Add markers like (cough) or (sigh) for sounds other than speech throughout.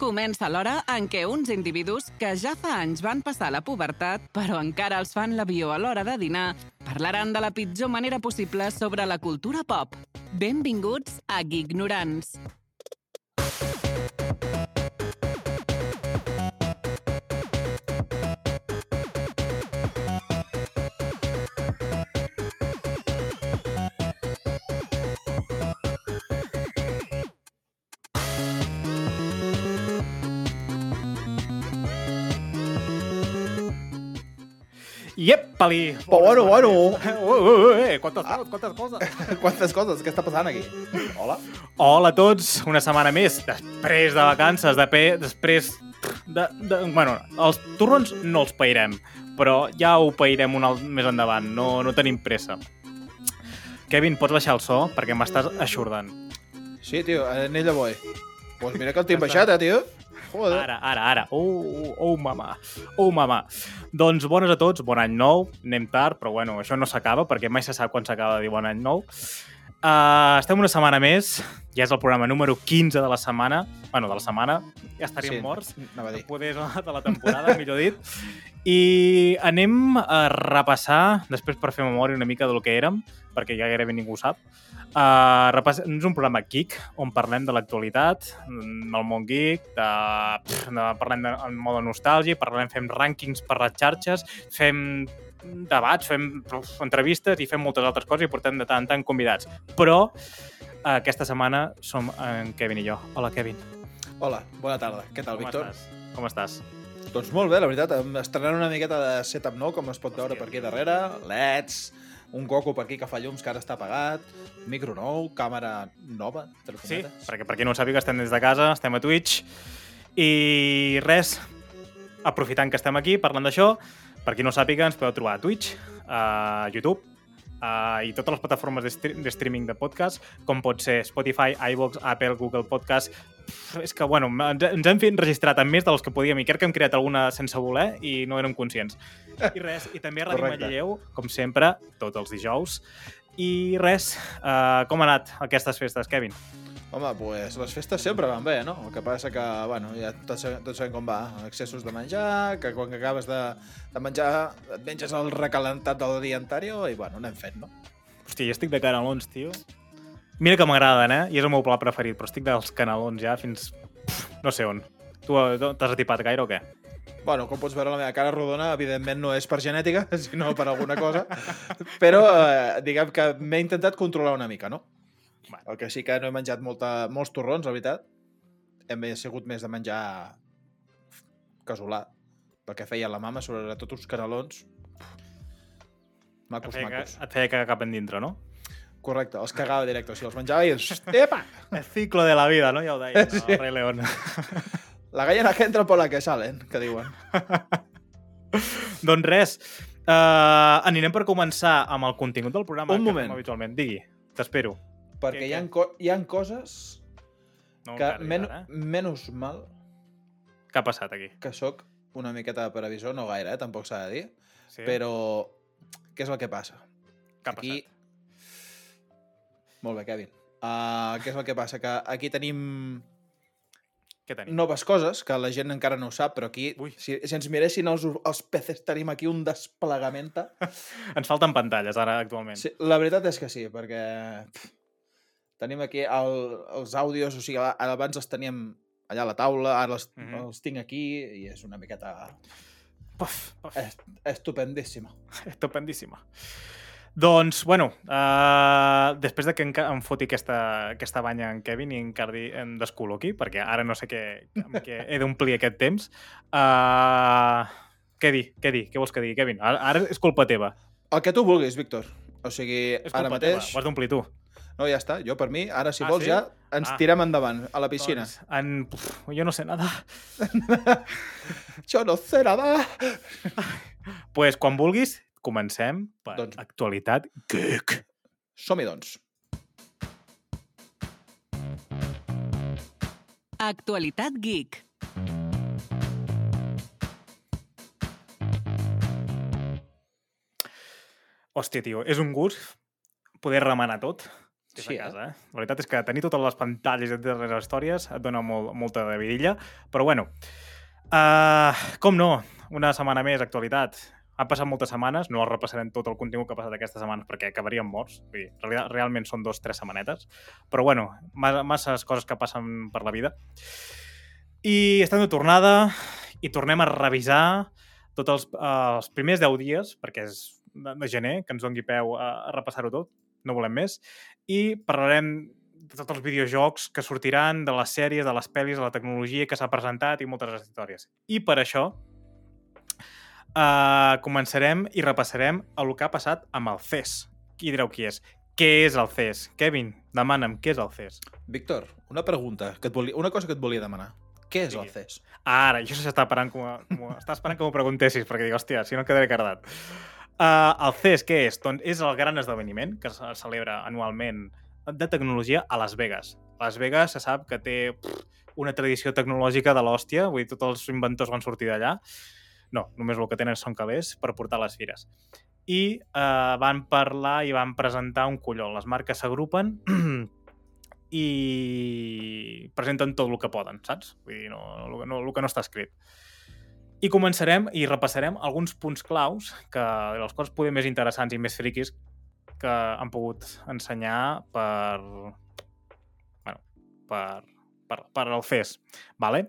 comença l'hora en què uns individus que ja fa anys van passar la pubertat, però encara els fan l'avió a l'hora de dinar, parlaran de la pitjor manera possible sobre la cultura pop. Benvinguts a Gignorants. Iep-pali! Però bueno, bueno. Eh, quantes, ah. quantes coses. (laughs) Quantes coses, què està passant aquí? Hola. Hola a tots, una setmana més, després de vacances, de pe... després de, de... Bueno, els torrons no els pairem, però ja ho pairem un alt més endavant, no, no tenim pressa. Kevin, pots baixar el so? Perquè m'estàs aixordant. Sí, tio, en ella voy. Pues mira que el tinc baixat, eh, tio. Joder. Ara, ara, ara. Oh, oh, mama. Oh, mama. Doncs bones a tots, bon any nou. Anem tard, però bueno, això no s'acaba, perquè mai se sap quan s'acaba de dir bon any nou. Uh, estem una setmana més, ja és el programa número 15 de la setmana. bueno, de la setmana, ja estaríem Sí, morts. a dir. Poder de la temporada, (laughs) millor dit. I anem a repassar, després per fer memòria una mica del que érem, perquè ja gairebé ningú ho sap. Uh, repass... És un programa geek on parlem de l'actualitat, del món geek, de... pff, de... parlem de... en mode nostàlgia, parlem, fem rànquings per les xarxes, fem debats, fem entrevistes i fem moltes altres coses i portem de tant en tant convidats. Però uh, aquesta setmana som en Kevin i jo. Hola, Kevin. Hola, bona tarda. Què tal, Com Víctor? estàs? Com estàs? Doncs molt bé, la veritat. Estrenant una miqueta de setup nou, com es pot veure per aquí darrere. LEDs, un coco per aquí que fa llums que ara està apagat, micro nou, càmera nova, entre Sí, perquè per qui no ho sàpiga, estem des de casa, estem a Twitch. I res, aprofitant que estem aquí parlant d'això, per qui no sàpiga, ens podeu trobar a Twitch, a YouTube, a, i totes les plataformes de, de streaming de podcast, com pot ser Spotify, iVoox, Apple, Google Podcast... Pff, és que, bueno, ens, ens hem fet registrat en més dels que podíem i crec que hem creat alguna sense voler i no érem conscients. I res, i també a Ràdio. Manlleu, com sempre, tots els dijous. I res, uh, com ha anat aquestes festes, Kevin? Home, pues les festes sempre van bé, no? El que passa que, bueno, ja tots, tots sabem com va. Excessos de menjar, que quan acabes de, de menjar et menges el recalentat del dia anterior i, bueno, anem fent, no? Hòstia, jo estic de canelons, tio. Mira que m'agraden, eh? I és el meu pla preferit, però estic dels canelons ja fins... No sé on. Tu eh, t'has atipat gaire o què? Bueno, com pots veure, la meva cara rodona, evidentment, no és per genètica, (laughs) sinó per alguna cosa. Però, eh, diguem que m'he intentat controlar una mica, no? Bueno. El que sí que no he menjat molta, molts torrons, la veritat. Hem sigut més de menjar casolà, perquè feia la mama, sobretot uns canelons. Et Macos, feia, que, macos. et feia cagar cap endintre, no? Correcte, els cagava directe. O sigui, els menjava i... els- Epa! (laughs) El ciclo de la vida, no? Ja ho deia, Sí. el Rei León. La gallina que entra por la que salen, que diuen. (laughs) doncs res, uh, anirem per començar amb el contingut del programa. Un que moment. fem Habitualment. Digui, t'espero. Perquè Què, hi ha, co hi ha coses No que, men eh? menys mal Què ha passat aquí? que sóc una miqueta de previsor, no gaire, eh? tampoc s'ha de dir, Sí? però què és el que passa? Què ha Aquí... passat? Molt bé, Kevin. Uh, què és el que passa? Que aquí tenim Què tenim? noves coses que la gent encara no ho sap, però aquí, Ui. si, si ens miressin els, els PCs, tenim aquí un desplegament. (laughs) Ens falten pantalles ara, actualment. Sí, la veritat és que sí, perquè pff, tenim aquí el, els àudios, o sigui, ara abans els teníem allà a la taula, ara els, Mhm. els tinc aquí i és una miqueta Puf, puf. est estupendíssima. (laughs) Estupendíssima. Doncs, bueno, uh, després de que em foti aquesta, aquesta banya en Kevin i encardi, em descol·loqui, perquè ara no sé què, amb què he d'omplir aquest temps, uh, què dir, què dir, què vols que digui, Kevin? Ara, ara és culpa teva. El que tu vulguis, Víctor. O sigui, És ara mateix... teva, ho has d'omplir tu. No, ja està. Jo, per mi, ara, si Ah, vols, sí? ja ens Ah. tirem endavant, a la piscina. Doncs, en, puf, jo no sé nada. (laughs) Jo no sé nada! pues, quan vulguis, comencem per Doncs- actualitat geek. Som-hi, doncs. Actualitat Geek. Hòstia, tio, és un gust poder remenar tot Sí, a casa, eh? La veritat és que tenir totes les pantalles de les històries et dona molt, molta de vidilla. Però bueno, uh, com no, una setmana més, actualitat. Han passat moltes setmanes, no repassarem tot el contingut que ha passat aquestes setmanes perquè acabaríem morts. Vull dir, real, realment són dos, tres setmanetes. Però bueno, ma- masses coses que passen per la vida. I estem de tornada i tornem a revisar tots els, uh, els primers 10 dies, perquè és de, de gener, que ens doni peu a, a repassar-ho tot, no volem més, i parlarem de tots els videojocs que sortiran, de les sèries, de les pel·lis, de la tecnologia que s'ha presentat i moltes històries. I per això uh, començarem i repassarem el que ha passat amb el CES. Qui direu qui és? Què és el CES? Kevin, demana'm, què és el CES? Víctor, una pregunta, que et volia, una cosa que et volia demanar. Què és el Digui. CES? Ara, jo s'està esperant com, a, com a, està esperant que m'ho preguntessis, perquè dic, hòstia, si no quedaré cardat. Uh, el CES, què és? Doncs és el gran esdeveniment que se celebra anualment de tecnologia a Las Vegas. Las Vegas se sap que té pff, una tradició tecnològica de l'hòstia, vull dir, tots els inventors van sortir d'allà. No, només el que tenen són calés per portar les fires. I uh, van parlar i van presentar un colló. Les marques s'agrupen (clears throat) i presenten tot el que poden, saps? Vull dir, no, el, no, el que no està escrit. I començarem i repassarem alguns punts claus que, dels quals poder més interessants i més friquis que han pogut ensenyar per, bueno, per, per, per el FES. Vale?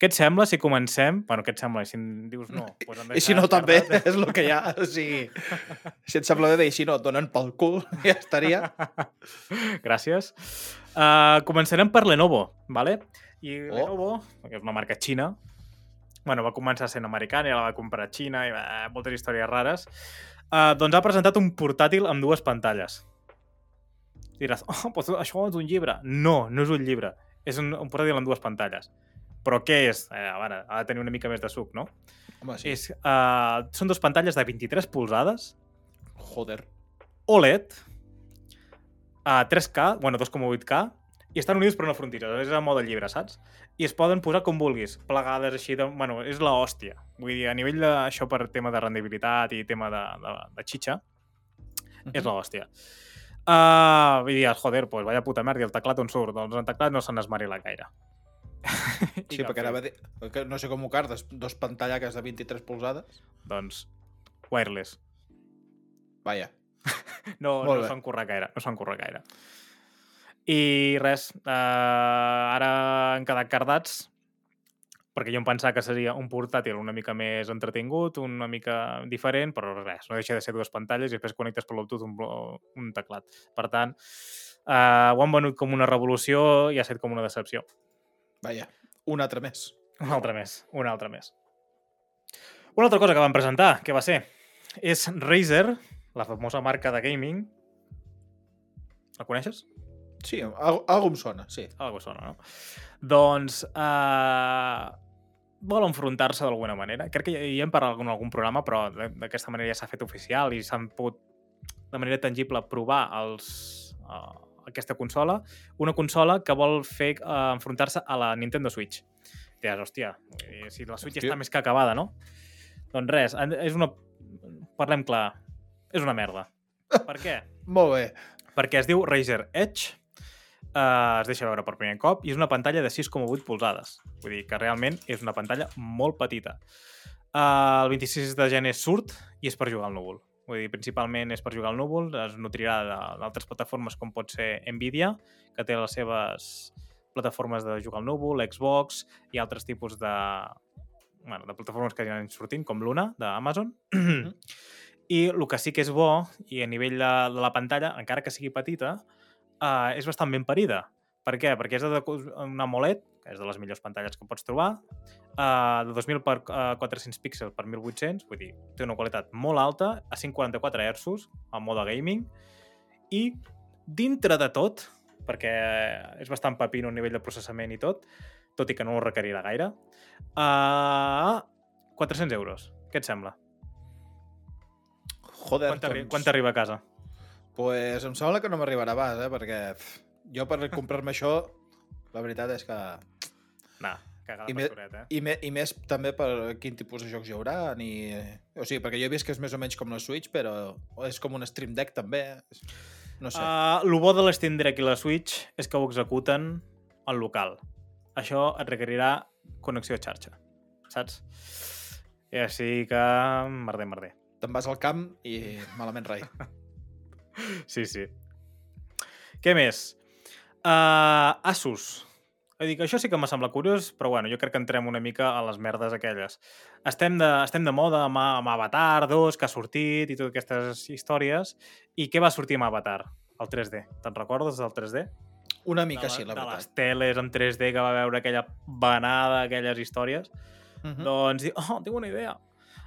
Què et sembla si comencem? Bueno, què et sembla? Si em dius no, (laughs) em I si no, també, és el que hi ha. O sigui, si et sembla bé, i si no, et donen pel cul, (laughs) ja estaria. (laughs) Gràcies. Uh, començarem per Lenovo, vale? I Oh. Lenovo, que és una marca xina, bueno, va començar sent americana i la va comprar a Xina i va, moltes històries rares, uh, doncs ha presentat un portàtil amb dues pantalles. Diràs, oh, pues això és un llibre. No, no és un llibre. És un, un portàtil amb dues pantalles. Però què és? Eh, a veure, ha de tenir una mica més de suc, no? Home, sí. És, uh, són dues pantalles de 23 polzades, Joder. OLED a 3K, bueno, 2,8K, i estan units per una frontera, és a mode llibre, saps? I es poden posar com vulguis, plegades així, de, bueno, és la hòstia. Vull dir, a nivell d'això per tema de rendibilitat i tema de, de, de xitxa, és la hòstia. Uh, vull dir, joder, pues vaya puta merda, i el teclat on surt? Doncs el teclat no se n'esmarila gaire. (laughs) I Sí, què perquè han anava a fet? dir... Que no sé com ho cardes, dos pantallaques de 23 polzades. Doncs wireless. Vaja. (laughs) No, Molt no s'han currat gaire, no s'han currat gaire. I res, uh, ara han quedat cardats perquè jo em pensava que seria un portàtil una mica més entretingut, una mica diferent, però res, no deixa de ser dues pantalles i després connectes per Bluetooth un, un teclat. Per tant, uh, ho han venut com una revolució i ha estat com una decepció. Vaja. Un altre més. Un altre més, un altre més. Una altra cosa que van presentar, què va ser? És Razer, la famosa marca de gaming. La coneixes? Sí, algo, em sona, sí. Algo sona, no? Doncs eh, vol enfrontar-se d'alguna manera. Crec que ja, ja hem parlat en algun programa, però d'aquesta manera ja s'ha fet oficial i s'han pogut de manera tangible provar els, uh, aquesta consola. Una consola que vol fer uh, enfrontar-se a la Nintendo Switch. Diràs, hòstia, si la Switch Hòstia. està més que acabada, no? Doncs res, és una... Parlem clar, és una merda. Per què? (laughs) Molt bé. perquè es diu Razer Edge, uh, es deixa veure per primer cop, i és una pantalla de 6,8 polzades. Vull dir que realment és una pantalla molt petita. Uh, el 26 de gener surt i és per jugar al núvol. Vull dir, principalment és per jugar al núvol, es nutrirà d'altres plataformes com pot ser Nvidia, que té les seves plataformes de jugar al núvol, Xbox i altres tipus de, bueno, de plataformes que ja han sortint, com Luna, d'Amazon. I el que sí que és bo, i a nivell de, de la pantalla, encara que sigui petita, uh, és bastant ben parida. Per què? Perquè és de una AMOLED, que és de les millors pantalles que pots trobar, uh, de 2000 per uh, 400 píxels per 1800, vull dir, té una qualitat molt alta, a 144 Hz, en mode gaming, i dintre de tot, perquè és bastant pepino a nivell de processament i tot, tot i que no ho requerirà gaire, uh, 400 euros. Què et sembla? Joder, t'arri- doncs... T'arriba a casa? Pues em sembla que no m'arribarà a bas, eh? Perquè pff, jo per (laughs) comprar-me això, la veritat és que... Nah, cagada I me- eh? I, me, I més també per quin tipus de jocs hi haurà, ni... O sigui, perquè jo he vist que és més o menys com la Switch, però és com un Stream Deck també. No sé. Uh, el bo de l'Steam Deck i la Switch és que ho executen al local. Això et requerirà connexió a xarxa, saps? I així que... merder, merder. Te'n vas al camp i malament rai. (laughs) Sí, sí. Què més? Uh, Asus. Vull dir que això sí que m'ha semblat curiós, però bueno, jo crec que entrem una mica a les merdes aquelles. Estem de, estem de moda amb, amb Avatar 2, que ha sortit, i totes aquestes històries. I què va sortir amb Avatar? El 3D. Te'n recordes del 3D? Una mica de, sí, la de les veritat. teles en 3D que va veure aquella banada, aquelles històries. Mhm. Doncs dic, oh, tinc una idea.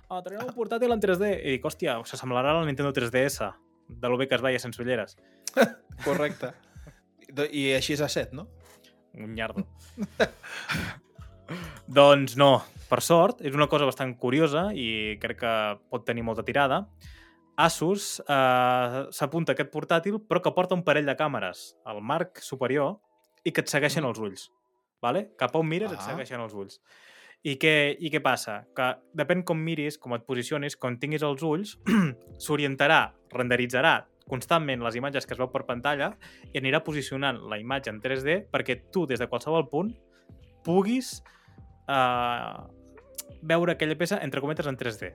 Oh, traurem un portàtil en 3D. I dic, hòstia, s'assemblarà al Nintendo 3DS, de lo bé que es veia sense ulleres. (laughs) Correcte. I així s'ha set, no? Un nyardo. (laughs) doncs no, per sort, és una cosa bastant curiosa i crec que pot tenir molta tirada. Asus eh, s'apunta a aquest portàtil, però que porta un parell de càmeres al marc superior i que et segueixen els ulls. Vale? Cap a on mires et Ah. segueixen els ulls. I què, I què passa? Que depèn com miris, com et posicionis, quan tinguis els ulls, (clears throat) s'orientarà, renderitzarà constantment les imatges que es veu per pantalla i anirà posicionant la imatge en 3D perquè tu, des de qualsevol punt, puguis eh, veure aquella peça, entre cometes, en 3D.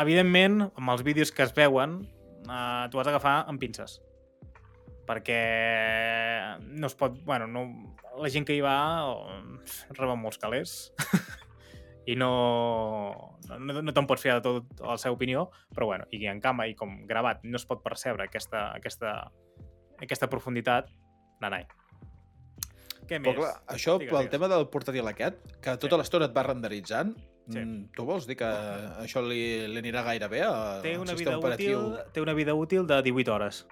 Evidentment, amb els vídeos que es veuen, eh, t'ho has d'agafar amb pinces. Perquè no es pot... Bueno, no, la gent que hi va reben molts calés (laughs) i no, no, no te'n pots fiar de tot la seva opinió, però bueno, i en cama i com gravat no es pot percebre aquesta, aquesta, aquesta profunditat, nanai. Què més? Però clar, això, Digues, pel digues. tema del portàtil aquest, que tota l'estona et va renderitzant, Sí. mm, tu vols dir que això li, li anirà gaire bé al té una, vida operatiu? útil, té una vida útil de 18 hores.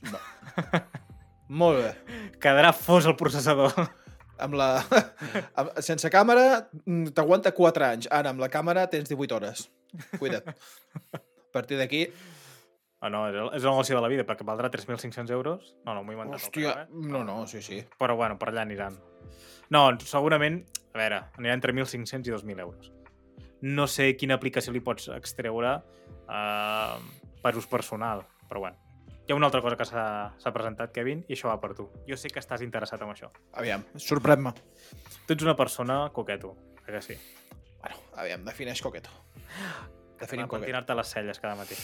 (laughs) Molt bé. Quedarà fos el processador. Amb la... (laughs) amb, sense càmera mm, t'aguanta 4 anys. Ara, amb la càmera tens 18 hores. Cuida't. A partir d'aquí... Ah, no, és el, negoci de la vida, perquè valdrà 3.500 euros. No, no, m'ho he inventat. Hòstia, preu, eh? no, no, sí, sí. Però bueno, per allà aniran. No, segurament, a veure, anirà entre 1.500 i 2.000 euros. No sé quina aplicació li pots extreure uh, per ús personal, però bueno. Hi ha una altra cosa que s'ha presentat, Kevin, i això va per tu. Jo sé que estàs interessat en això. Aviam, sorprèn-me. Tu ets una persona coqueto, eh que sí? Bueno, aviam, defineix coqueto. Definim coqueto. tirar-te les celles cada matí.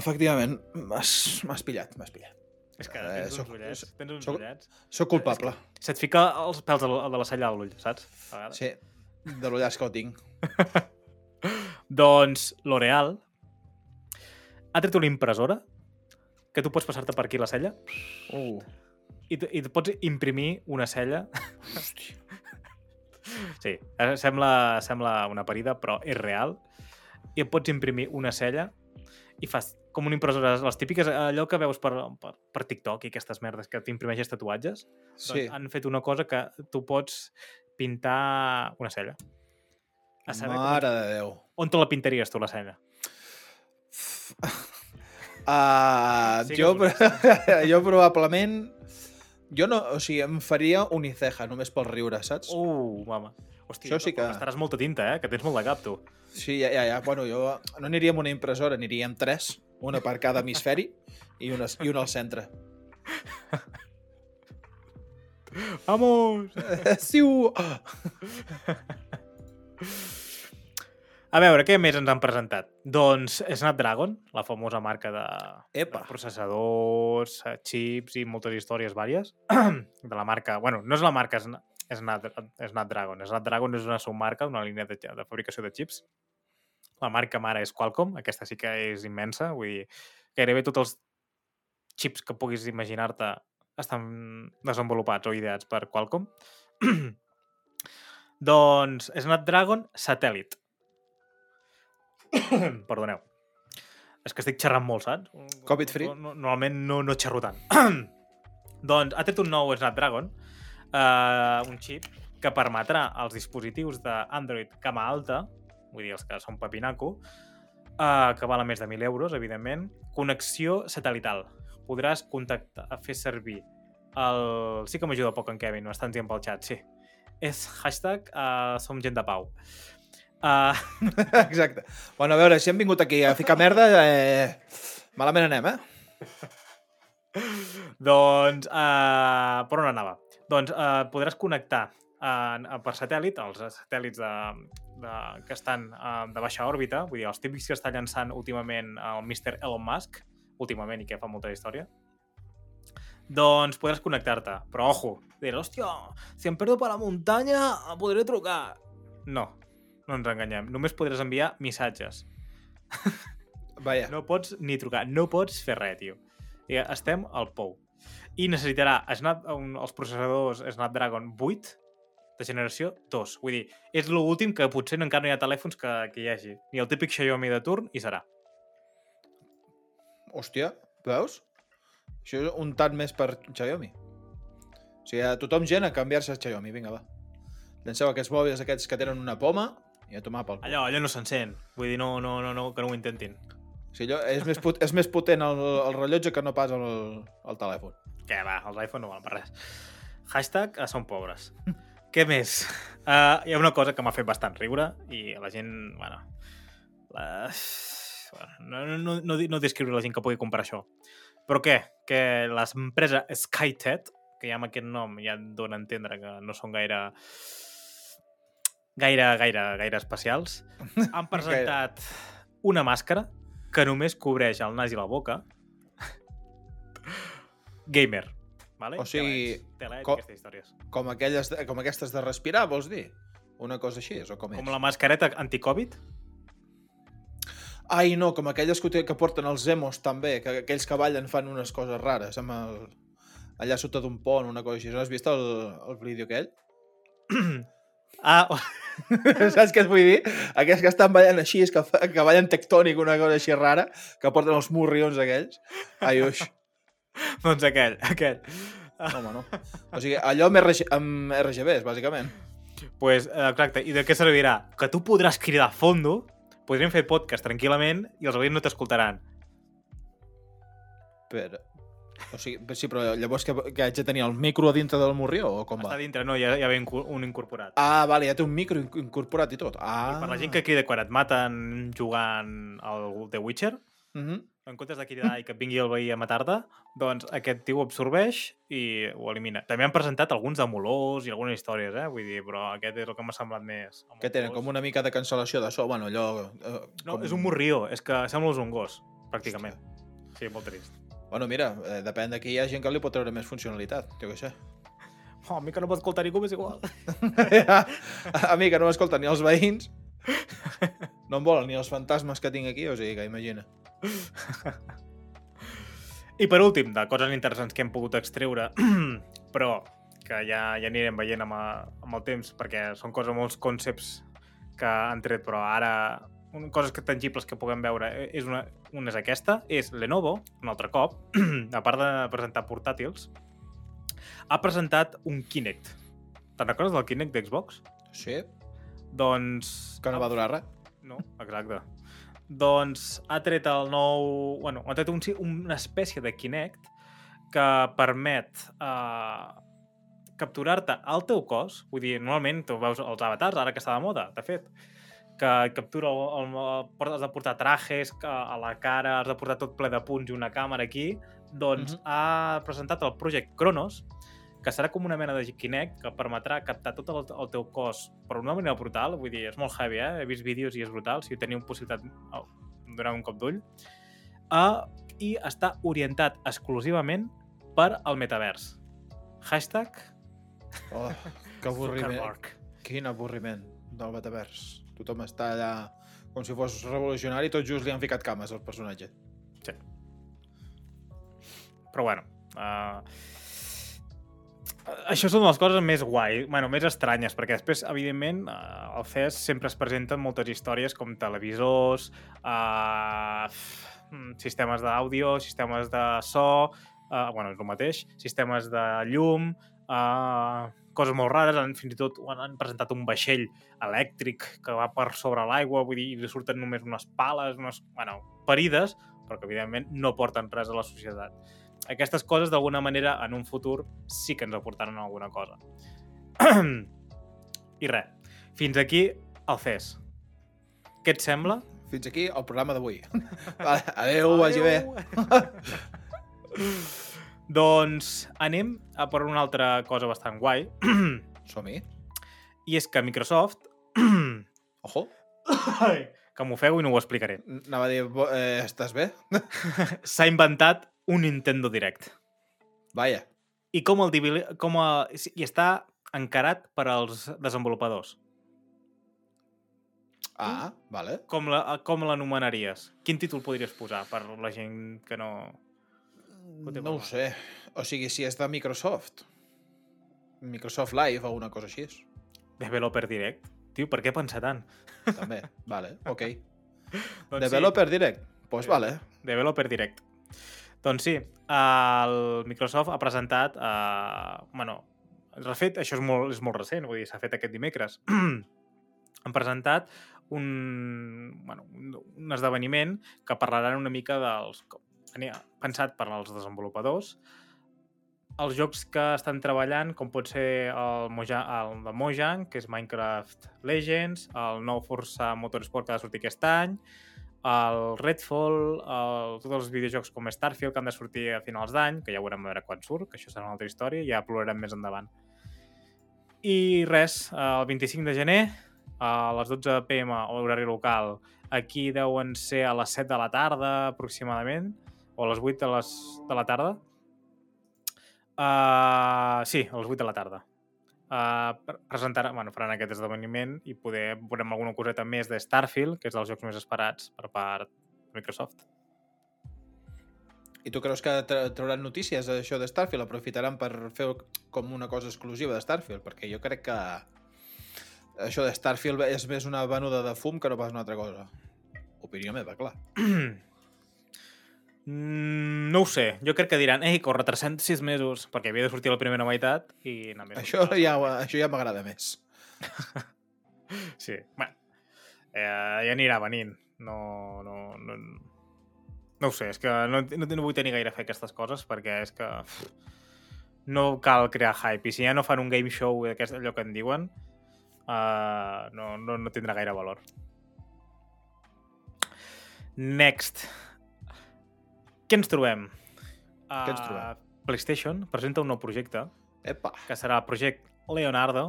Efectivament, m'has pillat, m'has pillat. És que Eh, tens uns soc- ullets, tens uns soc- ullets. Sóc culpable. Se't fica els pèls de, la- de la cella a l'ull, saps? A. Sí, de l'ullaç que ho tinc. (laughs) Doncs L'Oreal ha tret una impressora que tu pots passar-te per aquí la cella Uh, i, i et pots imprimir una cella. hòstia. Sí, eh, sembla, sembla una parida, però és real. I et pots imprimir una cella i fas com una impressora, les típiques, allò que veus per, per, per TikTok i aquestes merdes que t'imprimeixes tatuatges. Sí, Doncs han fet una cosa que tu pots pintar una cella. A saber com- mare de Déu. on te la pintaries tu, la cella? (laughs) Uh, Sí jo, (laughs) jo probablement... Jo no, o sigui, em faria uniceja, només pel riure, saps? Uh, mama. Hòstia, Això sí que- estaràs molta tinta, eh? Que tens molt de cap, tu. Sí, ja, ja, ja. Bueno, jo no aniria amb una impressora, aniria amb tres, una per cada hemisferi i una, i una al centre. Vamos! (laughs) Siu! (laughs) A veure, què més ens han presentat? Doncs Snapdragon, la famosa marca de, Epa. de processadors, eh, chips i moltes històries vàries (clears throat) de la marca... Bueno, no és la marca Sna- Snap, Snapdragon. Snapdragon és una submarca, una línia de, de fabricació de chips. La marca mare és Qualcomm, aquesta sí que és immensa, vull dir, gairebé tots els chips que puguis imaginar-te estan desenvolupats o ideats per Qualcomm. (clears throat) doncs Snapdragon Satellite. (coughs) Perdoneu. És que estic xerrant molt, saps? Covid free. No, no, normalment no, no xerro tant. (coughs) doncs ha tret un nou Snapdragon, uh, un xip que permetrà als dispositius d'Android cama alta, vull dir, els que són papinaco, uh, que valen més de 1.000 euros, evidentment, connexió satelital. Podràs contactar, fer servir el... Sí que m'ajuda poc en Kevin, m'estan dient pel xat, sí. És hashtag uh, som gent de pau. Uh, (laughs) Exacte. Bueno, a veure, si hem vingut aquí a ficar merda, eh... malament anem, eh? doncs, uh, per on anava? Doncs uh, podràs connectar uh, per satèl·lit, els satèl·lits de, de, que estan uh, de baixa òrbita, vull dir, els típics que està llançant últimament el Mr. Elon Musk, últimament i que fa molta història, doncs podràs connectar-te. Però, ojo, diràs, hòstia, si em perdo per la muntanya, podré trucar. No, no ens enganyem. Només podràs enviar missatges. Vaja. No pots ni trucar, no pots fer res, tio. I estem al pou. I necessitarà Snap, un, els processadors Snapdragon 8 de generació 2. Vull dir, és l'últim que potser encara no hi ha telèfons que, que hi hagi. Ni el típic Xiaomi de turn i serà. Hòstia, veus? Això és un tant més per Xiaomi. O sigui, a tothom gent a canviar-se a Xiaomi, vinga, va. Llanceu aquests mòbils aquests que tenen una poma i a tomar pel cul. Allò, allò no s'encén. Vull dir, no, no, no, no, que no ho intentin. O sigui, allò, és, més pot, és més potent el, el rellotge que no pas el, el telèfon. Què va, els iPhone no valen per res. Hashtag a són pobres. Què més? Uh, hi ha una cosa que m'ha fet bastant riure i la gent, bueno... La... bueno no, no, no, no descriure la gent que pugui comprar això. Però què? Que l'empresa SkyTed, que ja amb aquest nom ja et dona a entendre que no són gaire gaire, gaire, gaire especials, (laughs) han presentat una màscara que només cobreix el nas i la boca. Gamer. Vale? O sigui, tela, co- aquestes històries. Com, aquelles, com aquestes de respirar, vols dir? Una cosa així, o com és? Com la mascareta anti-Covid. Ai, no, com aquelles que, que porten els emos també, que aquells que ballen fan unes coses rares, amb el... allà sota d'un pont, una cosa així. No has vist el, el vídeo aquell? (clears throat) Ah, (laughs) Saps què et vull dir? Aquells que estan ballant així, que, que ballen tectònic, una cosa així rara, que porten els morrions aquells. Ai, uix. doncs aquell, aquell. Home, no. O sigui, allò amb, RG, amb RGBs, bàsicament. pues, eh, exacte. I de què servirà? Que tu podràs cridar a fondo, podríem fer podcast tranquil·lament i els veïns no t'escoltaran. Però... O sigui, sí, però llavors que, que haig de tenir el micro a dintre del morrió o com Està va? dintre, no? Ja, ja ve un incorporat. Ah, vale, ja té un micro inc- incorporat i tot. Ah. I per la gent que crida quan et maten jugant al The Witcher, Uh -huh. en comptes de cridar i que et vingui el veí a matar-te, doncs aquest tio ho absorbeix i ho elimina. També han presentat alguns demolors i algunes històries, eh? Vull dir, però aquest és el que m'ha semblat més. Que tenen com una mica de cancel·lació de so, bueno, allò... Eh, No, com... és un morrió, és que sembla un gos, pràcticament. Sí, molt trist. Bueno, mira, eh, depèn de qui hi ha gent que li pot treure més funcionalitat, jo què sé. Oh, a mi que no pot escoltar ningú m'és igual. (laughs) a mi, que no m'escolten ni els veïns, no em volen ni els fantasmes que tinc aquí, o sigui que imagina. I per últim, de coses interessants que hem pogut extreure, (clears throat) però que ja, ja anirem veient amb, a, amb el temps, perquè són coses, molts concepts que han tret, però ara un, coses que tangibles que puguem veure eh, és una, una és aquesta, és Lenovo, un altre cop, (clears throat) a part de presentar portàtils, ha presentat un Kinect. Te'n recordes del Kinect d'Xbox? Sí, Doncs... que no va durar res. No, exacte. Doncs ha tret el nou... Bueno, ha tret un, una espècie de Kinect que permet uh, capturar-te al teu cos. Vull dir, normalment tu veus els avatars, ara que està de moda, de fet, que captura el, el, el, has de portar trajes que a la cara, has de portar tot ple de punts i una càmera aquí. Doncs Mhm. ha presentat el projecte Kronos, que serà com una mena de Kinect que permetrà captar tot el, el teu cos per una manera brutal, vull dir, és molt heavy, eh? He vist vídeos i és brutal, si teniu possibilitat, oh, doneu un cop d'ull. Uh, I està orientat exclusivament per al metavers. Hashtag Oh, que avorriment. Zuckerberg. Quin avorriment del metavers. Tothom està allà com si fos revolucionari, tot just li han ficat cames al personatge. Però bueno, uh, això són les coses més guai, bueno, més estranyes, perquè després, evidentment, uh, al CES sempre es presenten moltes històries com televisors, uh, sistemes d'àudio, sistemes de so, uh, bueno, és el mateix, sistemes de llum, uh, coses molt rares, han, fins i tot han, han presentat un vaixell elèctric que va per sobre l'aigua, vull dir, i li surten només unes pales, unes, bueno, parides, però que evidentment no porten res a la societat. Aquestes coses, d'alguna manera, en un futur sí que ens aportaran alguna cosa. (clears throat) I res, fins aquí el CES. Què et sembla? Fins aquí el programa d'avui. (laughs) adeu, vagi bé. (laughs) doncs anem a per una altra cosa bastant guai, (clears throat) Som-hi. i és que Microsoft... (clears throat) Ojo. que m'ofego i no ho explicaré. Anava a dir, eh, estàs bé? (laughs) S'ha inventat un Nintendo Direct. Vaja. I com el com a... i està encarat per als desenvolupadors. Ah, vale. Com la- com l'anomenaries? Quin títol podries posar per la gent que no... No ho sé. O sigui, si és de Microsoft. Microsoft Live o una cosa així. Developer Direct? Tio, per què pensar tant? També. (laughs) vale, ok. Doncs Developer Direct. Doncs pues Sí. vale. Sí, Developer Direct. Doncs sí, el Microsoft ha presentat... Uh, bueno, de fet, això és molt, és molt recent, vull dir, s'ha fet aquest dimecres. (clears throat) Han presentat un, bueno, un, esdeveniment que parlaran una mica dels... pensat per als desenvolupadors, els jocs que estan treballant, com pot ser el, Moja, el de Mojang, que és Minecraft Legends, el nou Forza Motorsport que ha de sortir aquest any, el Redfall, el, tots els videojocs com Starfield que han de sortir a finals d'any, que ja veurem a veure quan surt, que això serà una altra història, ja plorarem més endavant. I res, el 25 de gener, a les 12 pm, horari local, aquí deuen ser a les 7 de la tarda aproximadament, o a les 8 de, les, de la tarda. Uh, sí, a les 8 de la tarda. Uh, presentaran, bueno, faran aquest esdeveniment i poder veurem alguna coseta més de Starfield, que és dels jocs més esperats per part de Microsoft. I tu creus que tra trauran notícies d'això de Starfield? Aprofitaran per fer com una cosa exclusiva de Starfield? Perquè jo crec que això de Starfield és més una venuda de fum que no pas una altra cosa. Opinió meva, clar. (clears throat) Mm, no ho sé, jo crec que diran ei, retrasem sis mesos, perquè havia de sortir la primera meitat i més. Això ja, això ja m'agrada més. (laughs) Sí, bueno, eh, ja anirà venint. No, no, no, no ho sé, és que no, no, no vull tenir gaire fe a aquestes coses perquè és que pff, no cal crear hype i si ja no fan un game show d'aquest allò que en diuen uh, no, no, no tindrà gaire valor. Next. Què ens trobem? Què ens trobem? Uh, PlayStation presenta un nou projecte Epa! que serà el projecte Leonardo.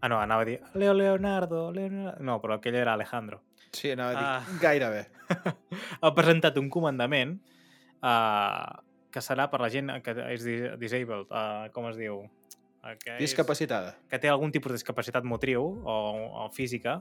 Ah, no, anava a dir Leo Leonardo, Leonardo... No, però aquell era Alejandro. Sí, anava a dir Ah. gairebé. (laughs) ha presentat un comandament uh, que serà per la gent que és dis- disabled, uh, com es diu? Uh, que, és, Discapacitada. que té algun tipus de discapacitat motriu o, o física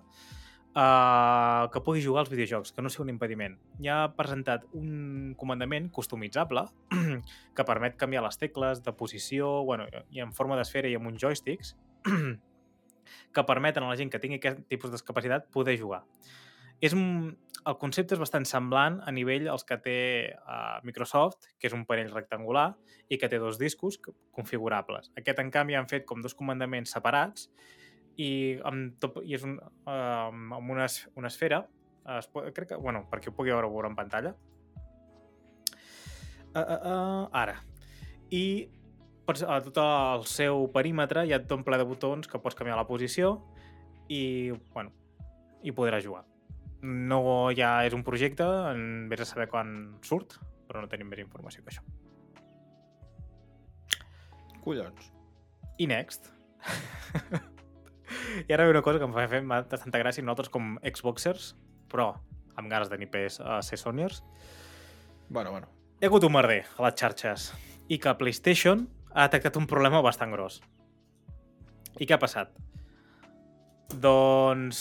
uh, que pugui jugar als videojocs, que no sigui un impediment. Ja ha presentat un comandament customitzable (clears throat) que permet canviar les tecles de posició bueno, i en forma d'esfera i amb uns joysticks (clears throat) que permeten a la gent que tingui aquest tipus de discapacitat poder jugar. És un... El concepte és bastant semblant a nivell als que té uh, Microsoft, que és un panell rectangular i que té dos discos configurables. Aquest, en canvi, han fet com dos comandaments separats i, amb tot, i és un, uh, amb una, una esfera es pot, crec que, bueno, perquè ho pugui veure, veure en pantalla uh, uh, uh, ara i pots, a tot el seu perímetre hi ha tot un ple de botons que pots canviar la posició i, bueno, i podràs jugar. No ja és un projecte, en vés a saber quan surt, però no tenim més informació que això. Collons. I next. (laughs) I ara ve una cosa que em fa fer bastanta gràcia nosaltres com Xboxers, però amb ganes de ni pes a ser Sonyers. Bueno, bueno. Hi ha hagut un merder a les xarxes i que PlayStation ha detectat un problema bastant gros. I què ha passat? Doncs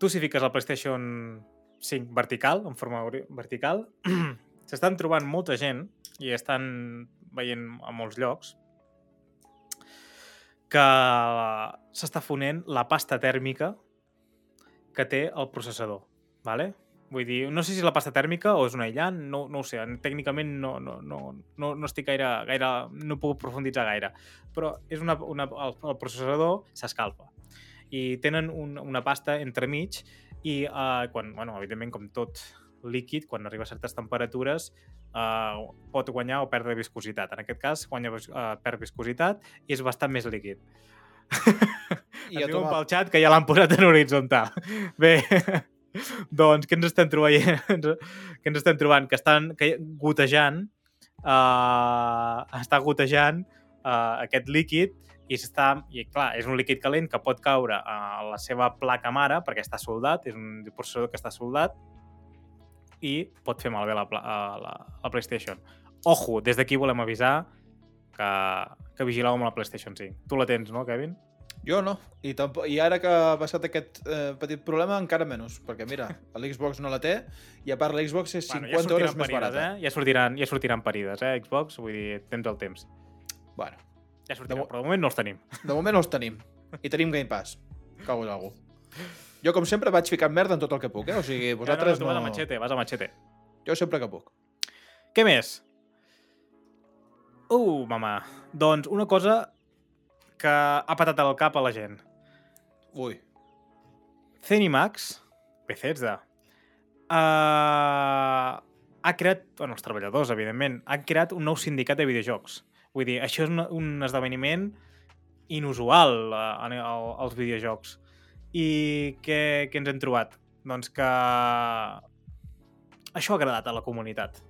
tu si fiques el PlayStation 5 vertical, en forma vertical, (clears throat) s'estan trobant molta gent i estan veient a molts llocs que s'està fonent la pasta tèrmica que té el processador. Vale? Vull dir, no sé si és la pasta tèrmica o és un aïllant, no, no ho sé, tècnicament no, no, no, no, no estic gaire, gaire, no puc profunditzar gaire, però és una, una, el, el processador s'escalfa i tenen un, una pasta entremig i uh, quan, bueno, evidentment com tot líquid, quan arriba a certes temperatures uh, pot guanyar o perdre viscositat. En aquest cas, guanya, uh, perd viscositat i és bastant més líquid. (laughs) I jo diuen pel xat que ja l'han posat en horitzontal. (laughs) Bé, (laughs) doncs què ens estem trobant? què ens estem trobant? Que estan que, gotejant uh, està gotejant uh, aquest líquid i està, i clar, és un líquid calent que pot caure a la seva placa mare perquè està soldat, és un processador que està soldat i pot fer malbé la, pla- a la, la PlayStation. Ojo, des d'aquí volem avisar que, que vigileu amb la PlayStation 5. Tu la tens, no, Kevin? Jo no. I, tampoc, I ara que ha passat aquest eh, petit problema, encara menys. Perquè, mira, (laughs) l'Xbox no la té i a part l'Xbox és 50 ja euros sortiran més parides, barata. eh? Ja sortiran, ja sortiran parides, eh, Xbox? Vull dir, tens el temps. Bueno, Ja sortiran, mo- però de moment no els tenim. de moment no els (laughs) tenim. I tenim Game Pass. Cago en algú. Jo, com sempre, vaig ficant merda en tot el que puc, eh? O sigui, vosaltres no, no, tu no... vas a machete, vas a machete. Jo sempre que puc. Què més? Uh, mama. Doncs una cosa que ha patat al cap a la gent. Ui. Zenimax, Bethesda, uh, ha creat, bueno, els treballadors, evidentment, han creat un nou sindicat de videojocs. Vull dir, això és un, un esdeveniment inusual uh, als videojocs. I què, què ens hem trobat? Doncs que això ha agradat a la comunitat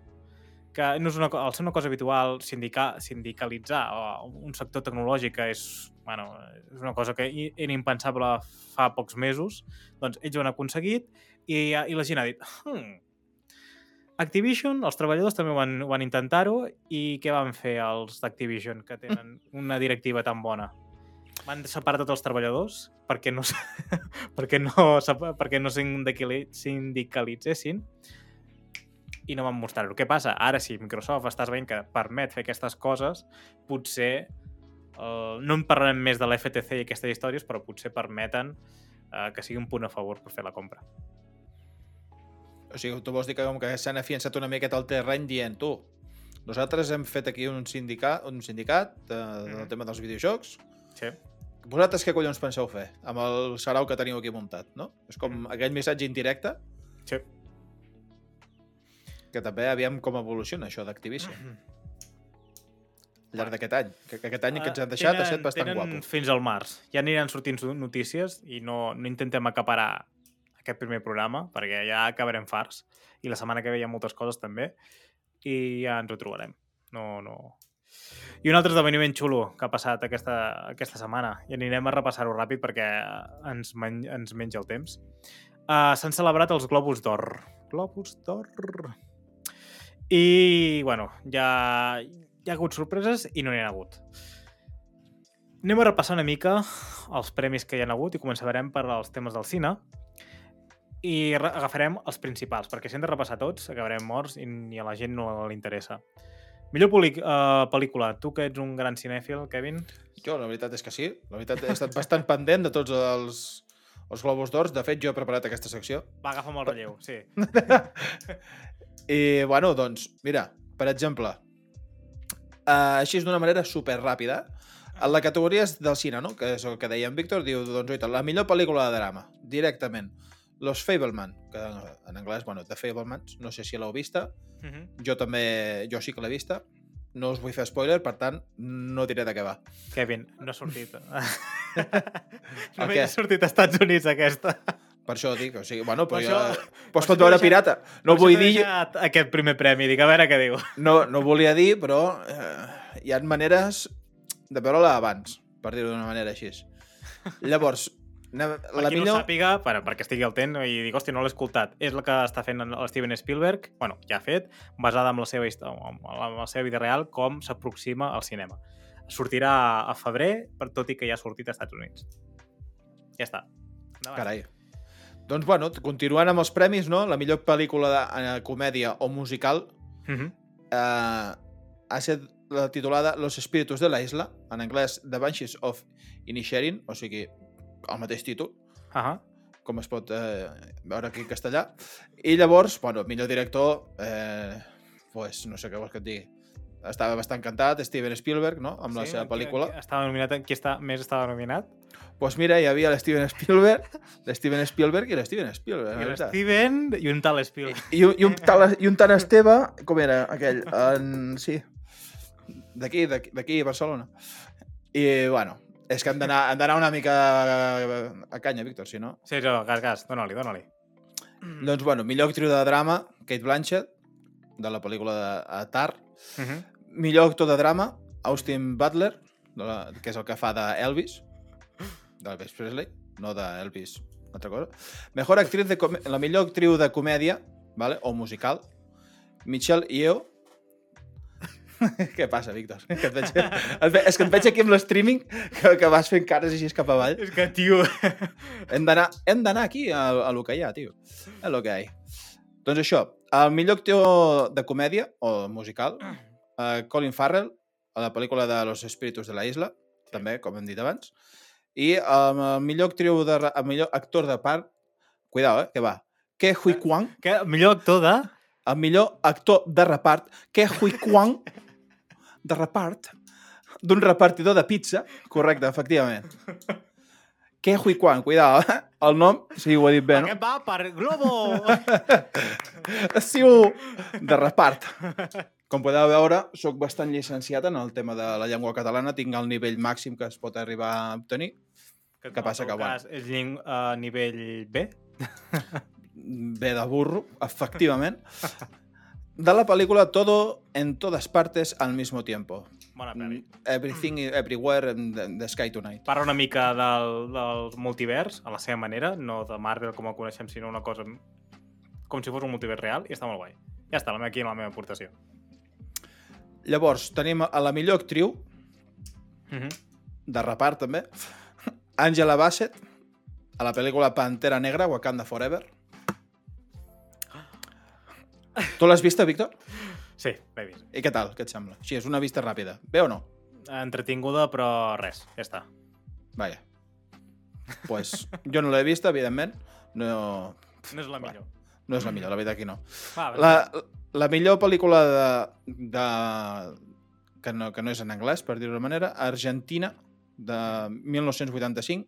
que no és una, al ser una cosa habitual sindicar, sindicalitzar o un sector tecnològic que és, bueno, és una cosa que era impensable fa pocs mesos, doncs ells ho han aconseguit i, i la gent ha dit hmm, Activision, els treballadors també van, van intentar-ho i què van fer els d'Activision que tenen una directiva tan bona? Van separar tots els treballadors perquè no, (laughs) perquè no, perquè no sindicali- sindicalitzessin i no van mostrar-ho. Què passa? Ara sí, Microsoft estàs veient que permet fer aquestes coses, potser eh, no en parlarem més de l'FTC i aquestes històries, però potser permeten eh, que sigui un punt a favor per fer la compra. O sigui, tu vols dir que com que s'han afiançat una miqueta al terreny dient, tu, nosaltres hem fet aquí un sindicat, un sindicat de, del Mhm. tema dels videojocs, Sí. Vosaltres què collons penseu fer amb el sarau que teniu aquí muntat, no? És com aquell missatge indirecte Sí. que també aviam com evoluciona això d'Activision al llarg d'aquest any. Que, que aquest any que ens han deixat ha estat bastant tenen guapo. fins al març. Ja aniran sortint notícies i no, no intentem acaparar aquest primer programa, perquè ja acabarem farts. I la setmana que ve hi ha moltes coses també. I ja ens ho trobarem. No, no... I un altre esdeveniment xulo que ha passat aquesta, aquesta setmana. I anirem a repassar-ho ràpid perquè ens, men ens menja el temps. Uh, S'han celebrat els Globus d'Or. Globus d'Or. I, bueno, ja, hi ha hagut sorpreses i no n'hi ha hagut. Anem a repassar una mica els premis que hi ha hagut i començarem per als temes del cine i re- agafarem els principals, perquè si hem de repassar tots acabarem morts i ni a la gent no li interessa. Millor uh, pel·lícula. Tu que ets un gran cinèfil, Kevin. Jo, la veritat és que sí. La veritat, he estat bastant pendent de tots els, els Globus d'Ors. De fet, jo he preparat aquesta secció. Va, agafa'm el relleu, sí. (laughs) I, bueno, doncs, mira, per exemple, uh, així és d'una manera super ràpida, en la categoria és del cine, no? que és el que deia en Víctor, diu, doncs, oita, la millor pel·lícula de drama, directament. Los Fableman, que en anglès, bueno, The Fablemans, no sé si l'heu vista, Uh -huh. jo també, jo sí que l'he vista, no us vull fer spoiler, per tant, no diré de què va. Kevin, no ha sortit. Només ha sortit als Estats Units, aquesta. Per això dic, o sigui, bueno, però Per jo... això- per pot veure pirata. No vull dir... Aquest primer premi, dic, a veure què diu. No, no volia dir, però eh, hi ha maneres de veure-la abans, per dir-ho d'una manera així. (laughs) Llavors, anem- Per la qui no millor... ho sàpiga, per, perquè estigui al tent i dic, hòstia, no l'he escoltat. És la que està fent el Steven Spielberg, bueno, ja ha fet, basada en la seva, història, amb la, seva vida real, com s'aproxima al cinema. Sortirà a febrer, per tot i que ja ha sortit als Estats Units. Ja està. Endavant. Carai. Doncs, bueno, continuant amb els premis, no? La millor pel·lícula de eh, comèdia o musical Mhm. eh, ha estat la titulada Los espíritus de la isla, en anglès The Banshees of Inisherin, o sigui, el mateix títol, Ahà. com es pot eh, veure aquí en castellà. I llavors, bueno, millor director, eh, pues, no sé què vols que et digui. Estava bastant cantat, Steven Spielberg, no?, amb la Sí, seva qui- pel·lícula. Qui estava nominat, qui està, més estava nominat? pues mira, hi havia l'Steven Spielberg, l'Steven Spielberg i l'Steven Spielberg. I la veritat. Steven i un tal Spielberg. I, un- i, un tal, I un tant Esteve, com era aquell? (laughs) En, sí, d'aquí, d'aquí, d'aquí, a Barcelona. I, bueno, és que hem d'anar una mica a, a canya, Víctor, si no... Sí, jo, gas, gas, dóna-li, dóna-li. Doncs, bueno, millor actriu de drama, Kate Blanchett, de la pel·lícula de a Tar, Uh -huh. Millor actor de drama, Austin Butler, de la, que és el que fa d'Elvis, d'Elvis Presley, no d'Elvis, altra cosa. Mejor actriz de com- la millor actriu de comèdia, vale? o musical, Michelle Yeoh. (laughs) Què passa, Víctor? Que et veig... et ve... És que et veig aquí amb l'streaming que, que vas fent cares així cap avall. És que, tio... (laughs) Hem d'anar aquí a, a lo que hi ha, tio. A lo que hi ha. Doncs això, el millor actor de comèdia o musical, uh, Colin Farrell, a la pel·lícula de Los Espíritus de la Isla, sí. també, com hem dit abans, i um, el millor actriu de, el millor actor de part, cuidao, eh, que va, Ke Hui Kwan, Que millor actor de... el millor actor de repart, Ke Hui Kwan, (laughs) de repart, d'un repartidor de pizza, correcte, efectivament. (laughs) Ke Hui Kwan, cuidao, eh? el nom, sí, ho he dit bé, no? Aquest va per Globo! (laughs) Siu de repart. Com podeu veure, sóc bastant llicenciat en el tema de la llengua catalana, tinc el nivell màxim que es pot arribar a obtenir. Que, Què passa, en el que, cas, És lling... uh, nivell B? Ve de burro, efectivament. (laughs) De la pel·lícula Todo en todas partes al mismo tiempo. Bona pel·li. Everything, everywhere, in the, the sky tonight. Parla una mica del, del multivers, a la seva manera, no de Marvel com el coneixem, sinó una cosa com si fos un multivers real, i està molt guai. Ja està, la meva- aquí la meva aportació. Llavors, tenim a la millor actriu, Uh -huh. de repart també, (laughs) Angela Bassett, a la pel·lícula Pantera Negra, Wakanda Forever. Tu l'has vista, Víctor? Sí, l'he vist. I què tal? Què et sembla? Sí, és una vista ràpida. Bé o no? Entretinguda, però res, ja està. Vaja. pues, jo no l'he vista, evidentment. No, No és la millor. no és la millor, la veritat que no. Va, va, La, la millor pel·lícula de, de, que, no, que no és en anglès, per dir-ho d'una manera, Argentina, de 1985.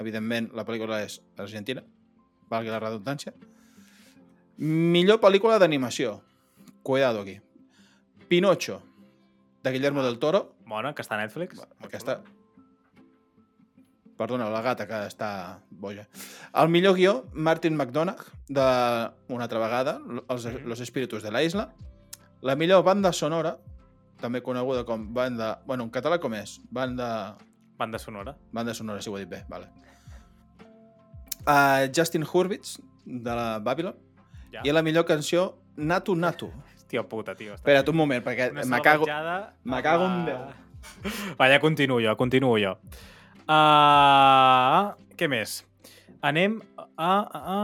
Evidentment, la pel·lícula és argentina, valgui la redundància. Millor pel·lícula d'animació. Cuidado aquí. Pinocho, de Guillermo del Toro. Bona, que està a Netflix. Aquesta... Perdona, la gata que està boja. El millor guió, Martin McDonagh, de, una altra vegada, els, Mhm. Los Espíritus de la Isla. La millor banda sonora, també coneguda com banda... Bueno, en català com és? Banda... Banda sonora. Banda sonora, si ho he dit bé, vale. Uh, Justin Hurwitz, de la Babylon. Ja. I la millor canció, Natu Natu. Hòstia puta, tio. Espera't un moment, perquè me cago... me cago en Déu. Va, ja continuo jo, continuo jo. Uh, què més? Anem a... a...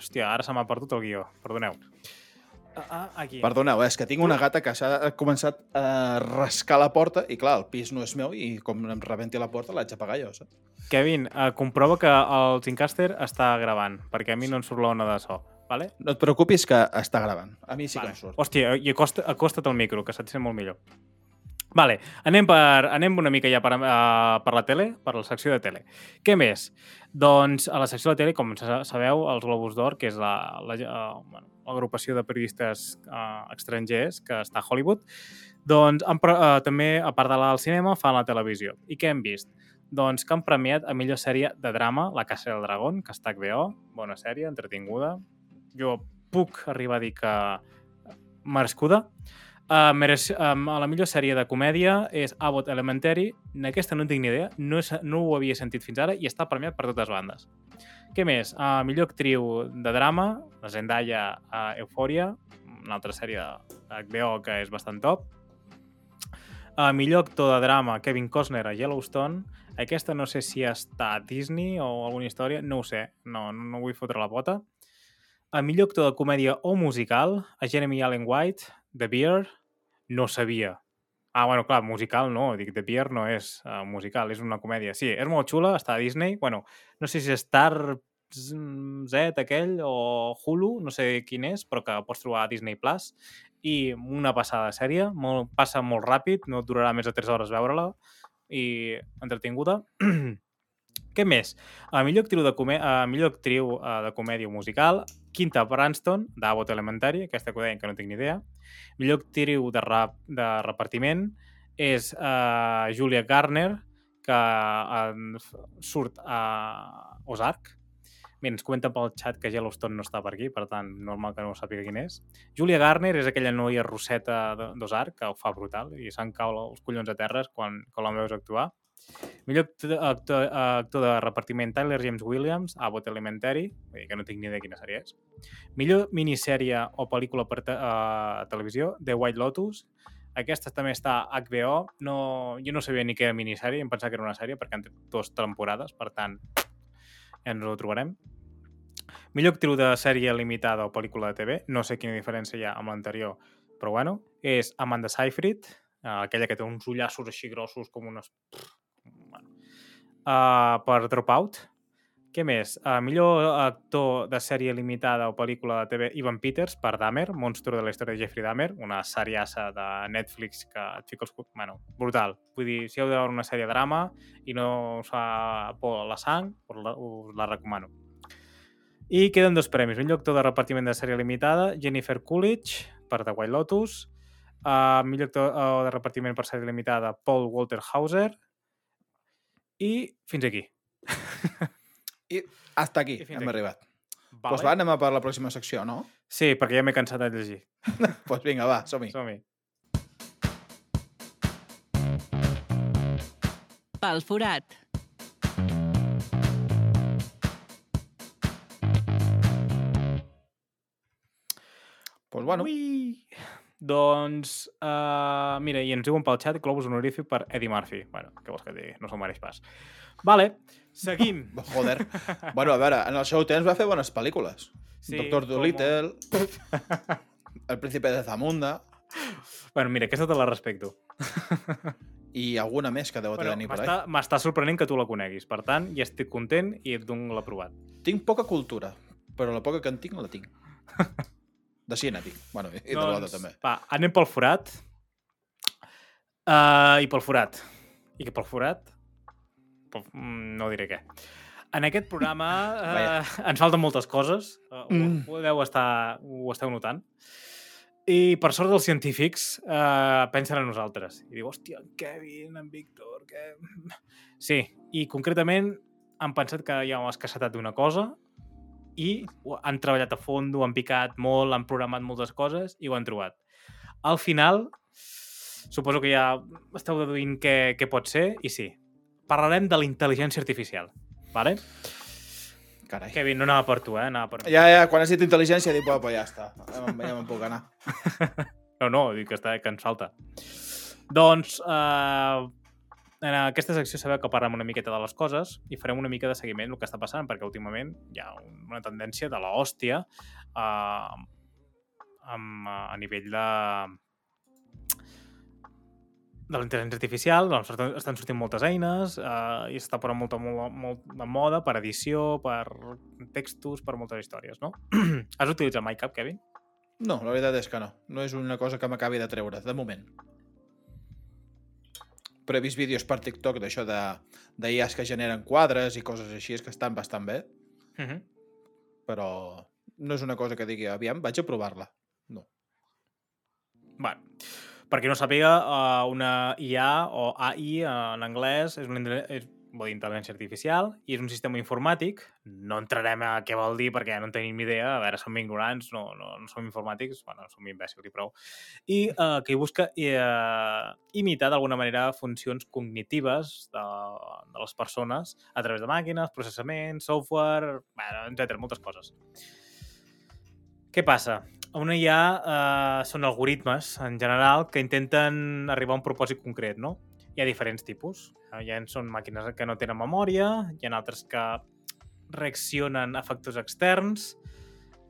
Hòstia, ara se m'ha perdut el guió. Perdoneu. A, a, aquí. Perdoneu, eh, és que tinc una gata que s'ha començat a rascar la porta i, clar, el pis no és meu i com em rebenti la porta l'haig de pagar jo, saps? Kevin, uh, comprova que el Zincaster està gravant, perquè a mi no em surt l'ona de so. Vale? No et preocupis que està gravant. A mi sí vale. que em surt. Hòstia, i acosta, acosta't al micro, que se't sent molt millor. Vale, anem, per, anem una mica ja per, uh, per la tele, per la secció de tele. Què més? Doncs a la secció de tele, com sa- sabeu, els Globus d'Or, que és la, la, uh, bueno, l'agrupació de periodistes uh, estrangers que està a Hollywood, doncs han, uh, també, a part de la del cinema, fan la televisió. I què hem vist? Doncs que han premiat a millor sèrie de drama, La Casa del Dragón, que està a HBO, bona sèrie, entretinguda. Jo puc arribar a dir que merescuda. Uh, mereix, um, la millor sèrie de comèdia és Abbott Elementary. Aquesta no en tinc ni idea, no, és, no ho havia sentit fins ara i està premiat per totes bandes. Què més? Uh, millor actriu de drama, la Zendaya a Euphoria, una altra sèrie de HBO que és bastant top. Uh, millor actor de drama, Kevin Costner a Yellowstone. Aquesta no sé si està a Disney o alguna història, no ho sé, no, no vull fotre la pota. A millor actor de comèdia o musical, a Jeremy Allen White, The Bear, no sabia. Ah, bueno, clar, musical no, dic, The Bear no és uh, musical, és una comèdia. Sí, és molt xula, està a Disney. Bueno, no sé si és Star Z aquell o Hulu, no sé quin és, però que pots trobar a Disney Plus. I una passada sèrie, molt, passa molt ràpid, no durarà més de 3 hores veure-la i entretinguda. (clears throat) Què més? A millor actriu de, comè a millor actriu uh, de comèdia musical, Quinta Branston, d'Abbott Elementary, aquesta que ho deien que no tinc ni idea. Millor actriu de, rap, de repartiment és uh, Julia Garner, que uh, surt a Ozark, Mira, ens comenta pel xat que Yellowstone no està per aquí, per tant, normal que no sàpiga quin és. Julia Garner és aquella noia rosseta d'Ozark, que ho fa brutal, i se'n cau els collons a terres quan, quan la veus actuar. Millor actor, actor, actor de repartiment Tyler James Williams, Abbott Elementary, vull dir que no tinc ni idea quina sèrie és. Millor minissèrie o pel·lícula per te, uh, televisió, The White Lotus. Aquesta també està HBO. No, jo no sabia ni què era minissèrie, em pensava que era una sèrie perquè han tret dues temporades, per tant, ja ens ho trobarem. Millor actriu de sèrie limitada o pel·lícula de TV, no sé quina diferència hi ha amb l'anterior, però bueno, és Amanda Seyfried, eh, aquella que té uns ullassos així grossos com unes... Bueno. Uh, per Dropout. Què més? Uh, millor actor de sèrie limitada o pel·lícula de TV, Ivan Peters, per Dahmer, monstru de la història de Jeffrey Dahmer, una seriassa de Netflix que et fica els... Bueno, brutal. Vull dir, si heu de veure una sèrie de drama i no us fa por la sang, us la, us la recomano. I queden dos premis. Millor actor de repartiment de sèrie limitada, Jennifer Coolidge, per The White Lotus. Uh, millor actor uh, de repartiment per sèrie limitada, Paul Walter Hauser. I fins aquí. I hasta aquí I fins hem aquí. arribat. Vale. Pues va, anem a per la pròxima secció, no? Sí, perquè ja m'he cansat de llegir. Doncs (laughs) pues vinga, va, som-hi. Som-hi. Pel forat. Pues bueno, Ui! Doncs, uh, mira, i ens diuen pel xat globus honorífic per Eddie Murphy. Bueno, què vols que et digui? No se'l mereix pas. Vale, seguim. (laughs) joder. bueno, a veure, en el seu temps va fer bones pel·lícules. Sí, Doctor com- Dolittle, El príncipe de Zamunda Bueno, mira, aquesta te la respecto. i alguna més que deu Bueno, tenir per ahí. m'està m'està sorprenent que tu la coneguis. Per tant, ja estic content i et dono l'aprovat. Tinc poca cultura, però la poca que en tinc la tinc. (laughs) De cine tinc. Bueno, i de l'Oda també. Doncs, va, anem pel forat. Uh, I pel forat. I que pel forat... Pel, mm, no diré què. En aquest programa (laughs) uh, ens falten moltes coses. Uh, ho, Mm. ho, deu estar, ho esteu notant. I per sort dels científics uh, pensen en nosaltres. I diu, hòstia, en Kevin, en Víctor, què... Sí, i concretament han pensat que hi ha una escassetat d'una cosa i han treballat a fons, han picat molt, han programat moltes coses i ho han trobat. Al final, suposo que ja esteu deduint què, què pot ser, i sí, parlarem de la intel·ligència artificial. Vale? Carai. Kevin, no anava per tu, eh? Anava per. Ja, ja, quan has dit intel·ligència, dic, pues ja està. Ja me'n ja me'n puc anar. (laughs) No, no, dic que, està, que ens falta. Doncs, eh, en aquesta secció sabeu que parlem una miqueta de les coses i farem una mica de seguiment del que està passant, perquè últimament hi ha una tendència de la hòstia eh, amb, a nivell de de la intel·ligència artificial, doncs estan- sortint moltes eines eh, i s'està posant molta, molt, molt de moda per edició, per textos, per moltes històries, no? (clears throat) Has utilitzat mai cap, Kevin? No, la veritat és que no. No és una cosa que m'acabi de treure, de moment. Però he vist vídeos per TikTok d'això de d'IAs que generen quadres i coses així, és que estan bastant bé, Uh -huh. però no és una cosa que digui, aviam, vaig a provar-la. No. Bueno, per qui no sàpiga, uh, una IA o AI en anglès és una és, vol dir intel·ligència artificial i és un sistema informàtic. No entrarem a què vol dir perquè no en tenim ni idea. A veure, som ignorants, no, no, no som informàtics, bueno, som imbècils i prou. I uh, que busca uh, imitar d'alguna manera funcions cognitives de, de les persones a través de màquines, processament, software, bueno, etc moltes coses. Què passa? Una IA eh, són algoritmes, en general, que intenten arribar a un propòsit concret, no? Hi ha diferents tipus. Eh, Hi ha són màquines que no tenen memòria, hi ha altres que reaccionen a factors externs,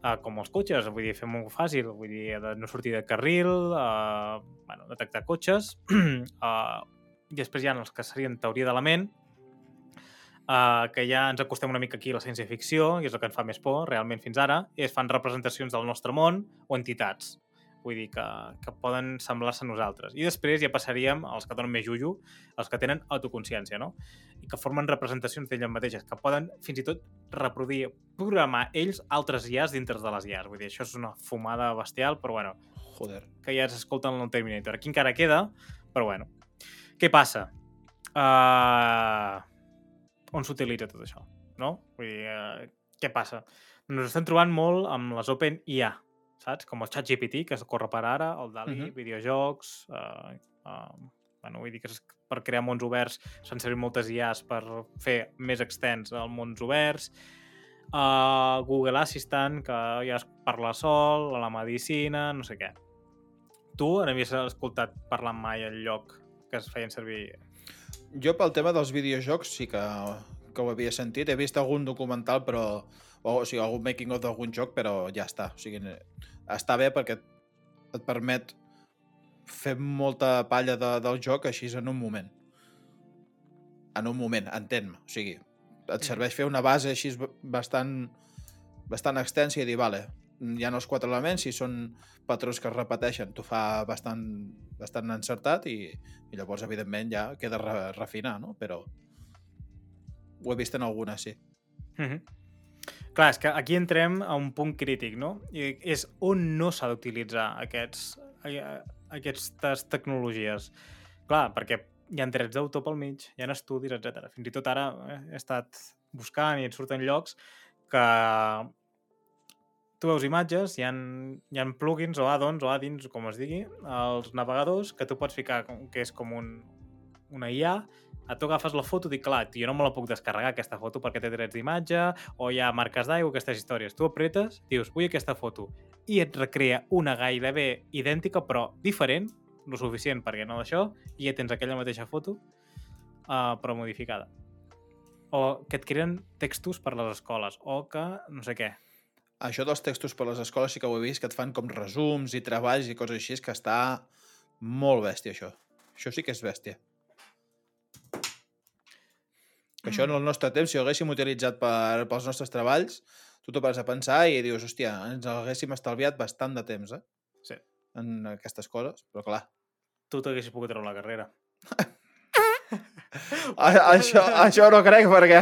eh, com els cotxes, vull dir, fem-ho fàcil, vull dir, de no sortir de carril, eh, bueno, detectar cotxes, (clears throat) eh, i després hi ha els que serien teoria de la ment, uh, que ja ens acostem una mica aquí a la ciència-ficció, i és el que ens fa més por, realment, fins ara, es fan representacions del nostre món o entitats. Vull dir, que, que poden semblar-se a nosaltres. I després ja passaríem als que donen més juju, els que tenen autoconsciència, no? I que formen representacions d'elles mateixes, que poden fins i tot reproduir, programar ells altres IAs dintre de les IAs. Vull dir, això és una fumada bestial, però bueno, Joder. que ja s'escolten en el Terminator. Aquí encara queda, però bueno. Què passa? Uh, on s'utilitza tot això? No? Vull dir, uh, què passa? Ens estem trobant molt amb les Open IA, saps? Com el ChatGPT, que es corre per ara, el DALI, uh. -huh. videojocs... Uh, uh, bueno, vull dir que per crear mons oberts s'han servit moltes IAs per fer més extens els mons oberts. Uh, Google Assistant, que ja es parla sol, a la medicina, no sé què. Tu n'havies escoltat parlar mai al lloc que es feien servir... Jo pel tema dels videojocs sí que, que ho havia sentit. He vist algun documental, però... O, o sigui, algun making of d'algun joc, però ja està. O sigui, està bé perquè et, et permet fer molta palla de, del joc així en un moment. En un moment, entén-me. O sigui, et serveix fer una base així bastant, bastant extensa i dir, vale, hi ha els quatre elements, si són patrons que es repeteixen, t'ho fa bastant, bastant encertat i, i llavors, evidentment, ja queda re, refinar, no? Però ho he vist en alguna, sí. Mm -hmm. Clar, és que aquí entrem a un punt crític, no? I és on no s'ha d'utilitzar aquests, eh, aquestes tecnologies. Clar, perquè hi ha drets d'autor pel mig, hi ha estudis, etc. Fins i tot ara he estat buscant i et surten llocs que tu veus imatges, hi ha, hi ha plugins o add-ons o add-ins, com es digui, als navegadors, que tu pots ficar que és com un, una IA, a tu agafes la foto i dic, clar, jo no me la puc descarregar aquesta foto perquè té drets d'imatge o hi ha marques d'aigua, aquestes històries. Tu apretes, dius, vull aquesta foto i et recrea una gairebé idèntica però diferent, lo suficient perquè no d'això, i ja tens aquella mateixa foto uh, però modificada. O que et creen textos per les escoles, o que no sé què. Això dels textos per les escoles sí que ho he vist, que et fan com resums i treballs i coses així, que està molt bèstia, això. Això sí que és bèstia. Que això en el nostre temps, si ho haguéssim utilitzat per, pels nostres treballs, tu t'ho vas a pensar i dius, hòstia, ens haguéssim estalviat bastant de temps, eh? Sí. En aquestes coses, però clar. Tu t'haguessis pogut treure la carrera. (laughs) A, això, això no crec, perquè...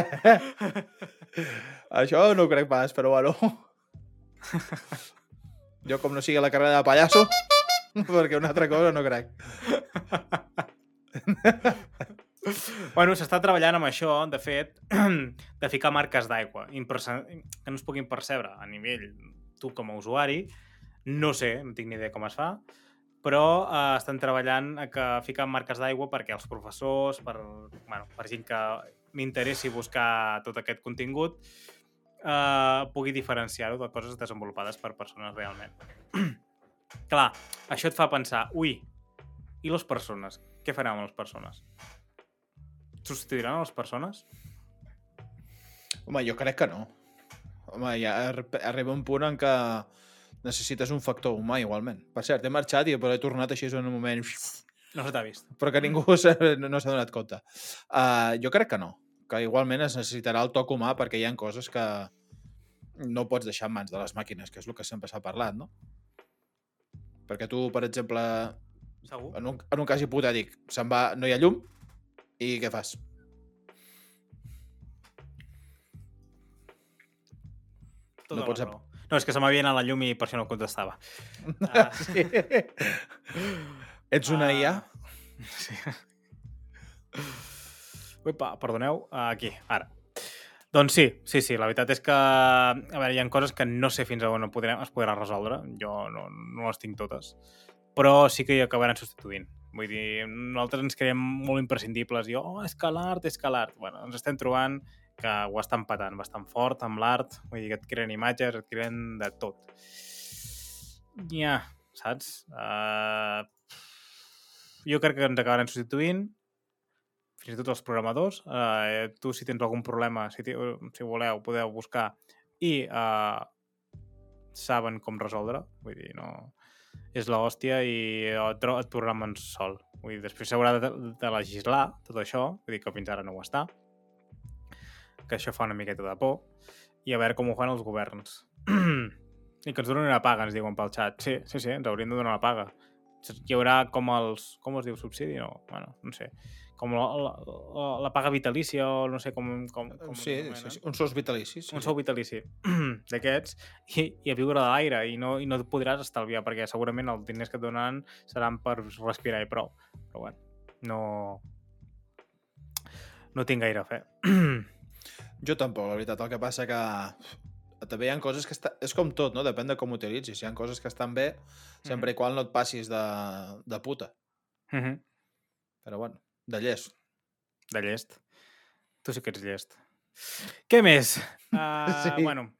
(laughs) això no crec pas, però bueno. (laughs) Jo, com no sigui la carrera de pallasso, perquè una altra cosa no crec. (laughs) Bueno, s'està treballant amb això, de fet, (clears throat) de ficar marques d'aigua que no es puguin percebre a nivell tu com a usuari. No sé, no tinc ni idea com es fa, però eh, estan treballant a que ficar marques d'aigua perquè els professors, per, bueno, per gent que m'interessi buscar tot aquest contingut, eh, pugui diferenciar-ho de coses desenvolupades per persones realment. (clears throat) Clar, això et fa pensar, ui, i les persones? Què faran amb les persones? Substituiran a les persones? Home, jo crec que no. Home, ja ar- arriba un punt en què necessites un factor humà igualment. Per cert, he marxat i però he tornat així en un moment... No se t'ha vist. (laughs) Però que ningú (laughs) no s'ha donat compte. Uh, jo crec que no. Que igualment es necessitarà el toc humà perquè hi ha coses que no pots deixar en mans de les màquines, que és el que sempre s'ha parlat, no? Perquè tu, per exemple, Segur? en un, en un cas hipotètic, se'n va, no hi ha llum, i què fas? Tota no pots raó. No, és que se m'havia anat la llum i per això no contestava. Ah. Sí. Ets una Ah. IA? Sí. Uepa, perdoneu, aquí, ara. Doncs sí, sí, sí, la veritat és que a veure, hi ha coses que no sé fins a on podrem, es podrà resoldre, jo no, no les tinc totes, però sí que hi acabaran substituint. Vull dir, nosaltres ens creiem molt imprescindibles i, oh, és que l'art, és que l'art. Bueno, ens estem trobant que ho estan patant bastant fort amb l'art, vull dir que et creen imatges, et creen de tot. Ja, saps? Uh, jo crec que ens acabaran substituint, fins i tot els programadors. Uh, tu, si tens algun problema, si, si voleu, podeu buscar i uh, saben com resoldre. Vull dir, no... És l'hòstia i et, et programen sol. Vull dir, després s'haurà de, de legislar tot això, vull dir que fins ara no ho està, que això fa una miqueta de por, i a veure com ho fan els governs. (clears throat) I que ens donen una paga, ens diuen pel xat. Sí, sí, sí, ens haurien de donar una paga. Hi haurà com els... Com es diu? Subsidi? No, bueno, no sé. Com la, la, la, paga vitalícia o no sé com... com, com Sí, sí, sí, un sous vitalicis. Sí, un sou vitalici (clears throat) d'aquests i, i a viure de l'aire i no, i no et podràs estalviar perquè segurament els diners que et donaran seran per respirar i prou. Però bueno, no... No tinc gaire fe. (clears throat) Jo tampoc, la veritat. El que passa que també hi ha coses que està... És com tot, no? Depèn de com ho utilitzis. Hi ha coses que estan bé, sempre i quan no et passis de, de puta. Mm -hmm. Però bueno, de llest. De llest. Tu sí que ets llest. Què més? Uh, (laughs) Sí. Bueno,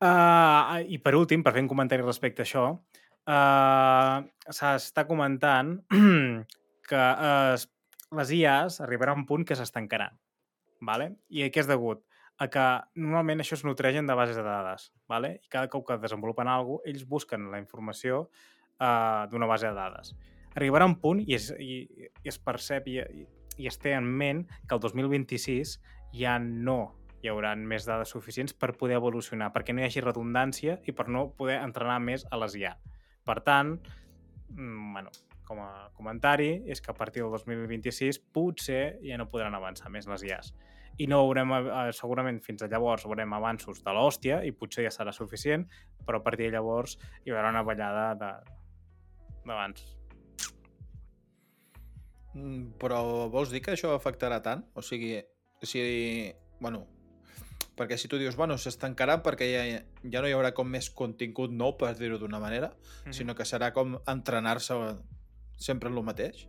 uh, I per últim, per fer un comentari respecte a això, uh, s'està comentant (clears throat) que uh, les IAs arribaran a un punt que s'estancaran. Vale? I a què és degut? A que normalment això es nutreixen de bases de dades. Vale? I cada cop que desenvolupen alguna cosa, ells busquen la informació uh, d'una base de dades. Arribarà un punt i es, i, i es percep i, i es té en ment que el 2026 ja no hi haurà més dades suficients per poder evolucionar, perquè no hi hagi redundància i per no poder entrenar més a les IA. Per tant, mm, bueno, com a comentari, és que a partir del 2026 potser ja no podran avançar més les IAs. I no veurem, eh, segurament fins a llavors veurem avanços de l'hòstia i potser ja serà suficient, però a partir de llavors hi haurà una ballada de- d'abans. Mm, Però vols dir que això afectarà tant? O sigui, si... Bueno, perquè si tu dius, bueno, s'estancarà perquè ja, ja no hi haurà com més contingut nou, per dir-ho d'una manera, Mhm. sinó que serà com entrenar-se sempre en el mateix.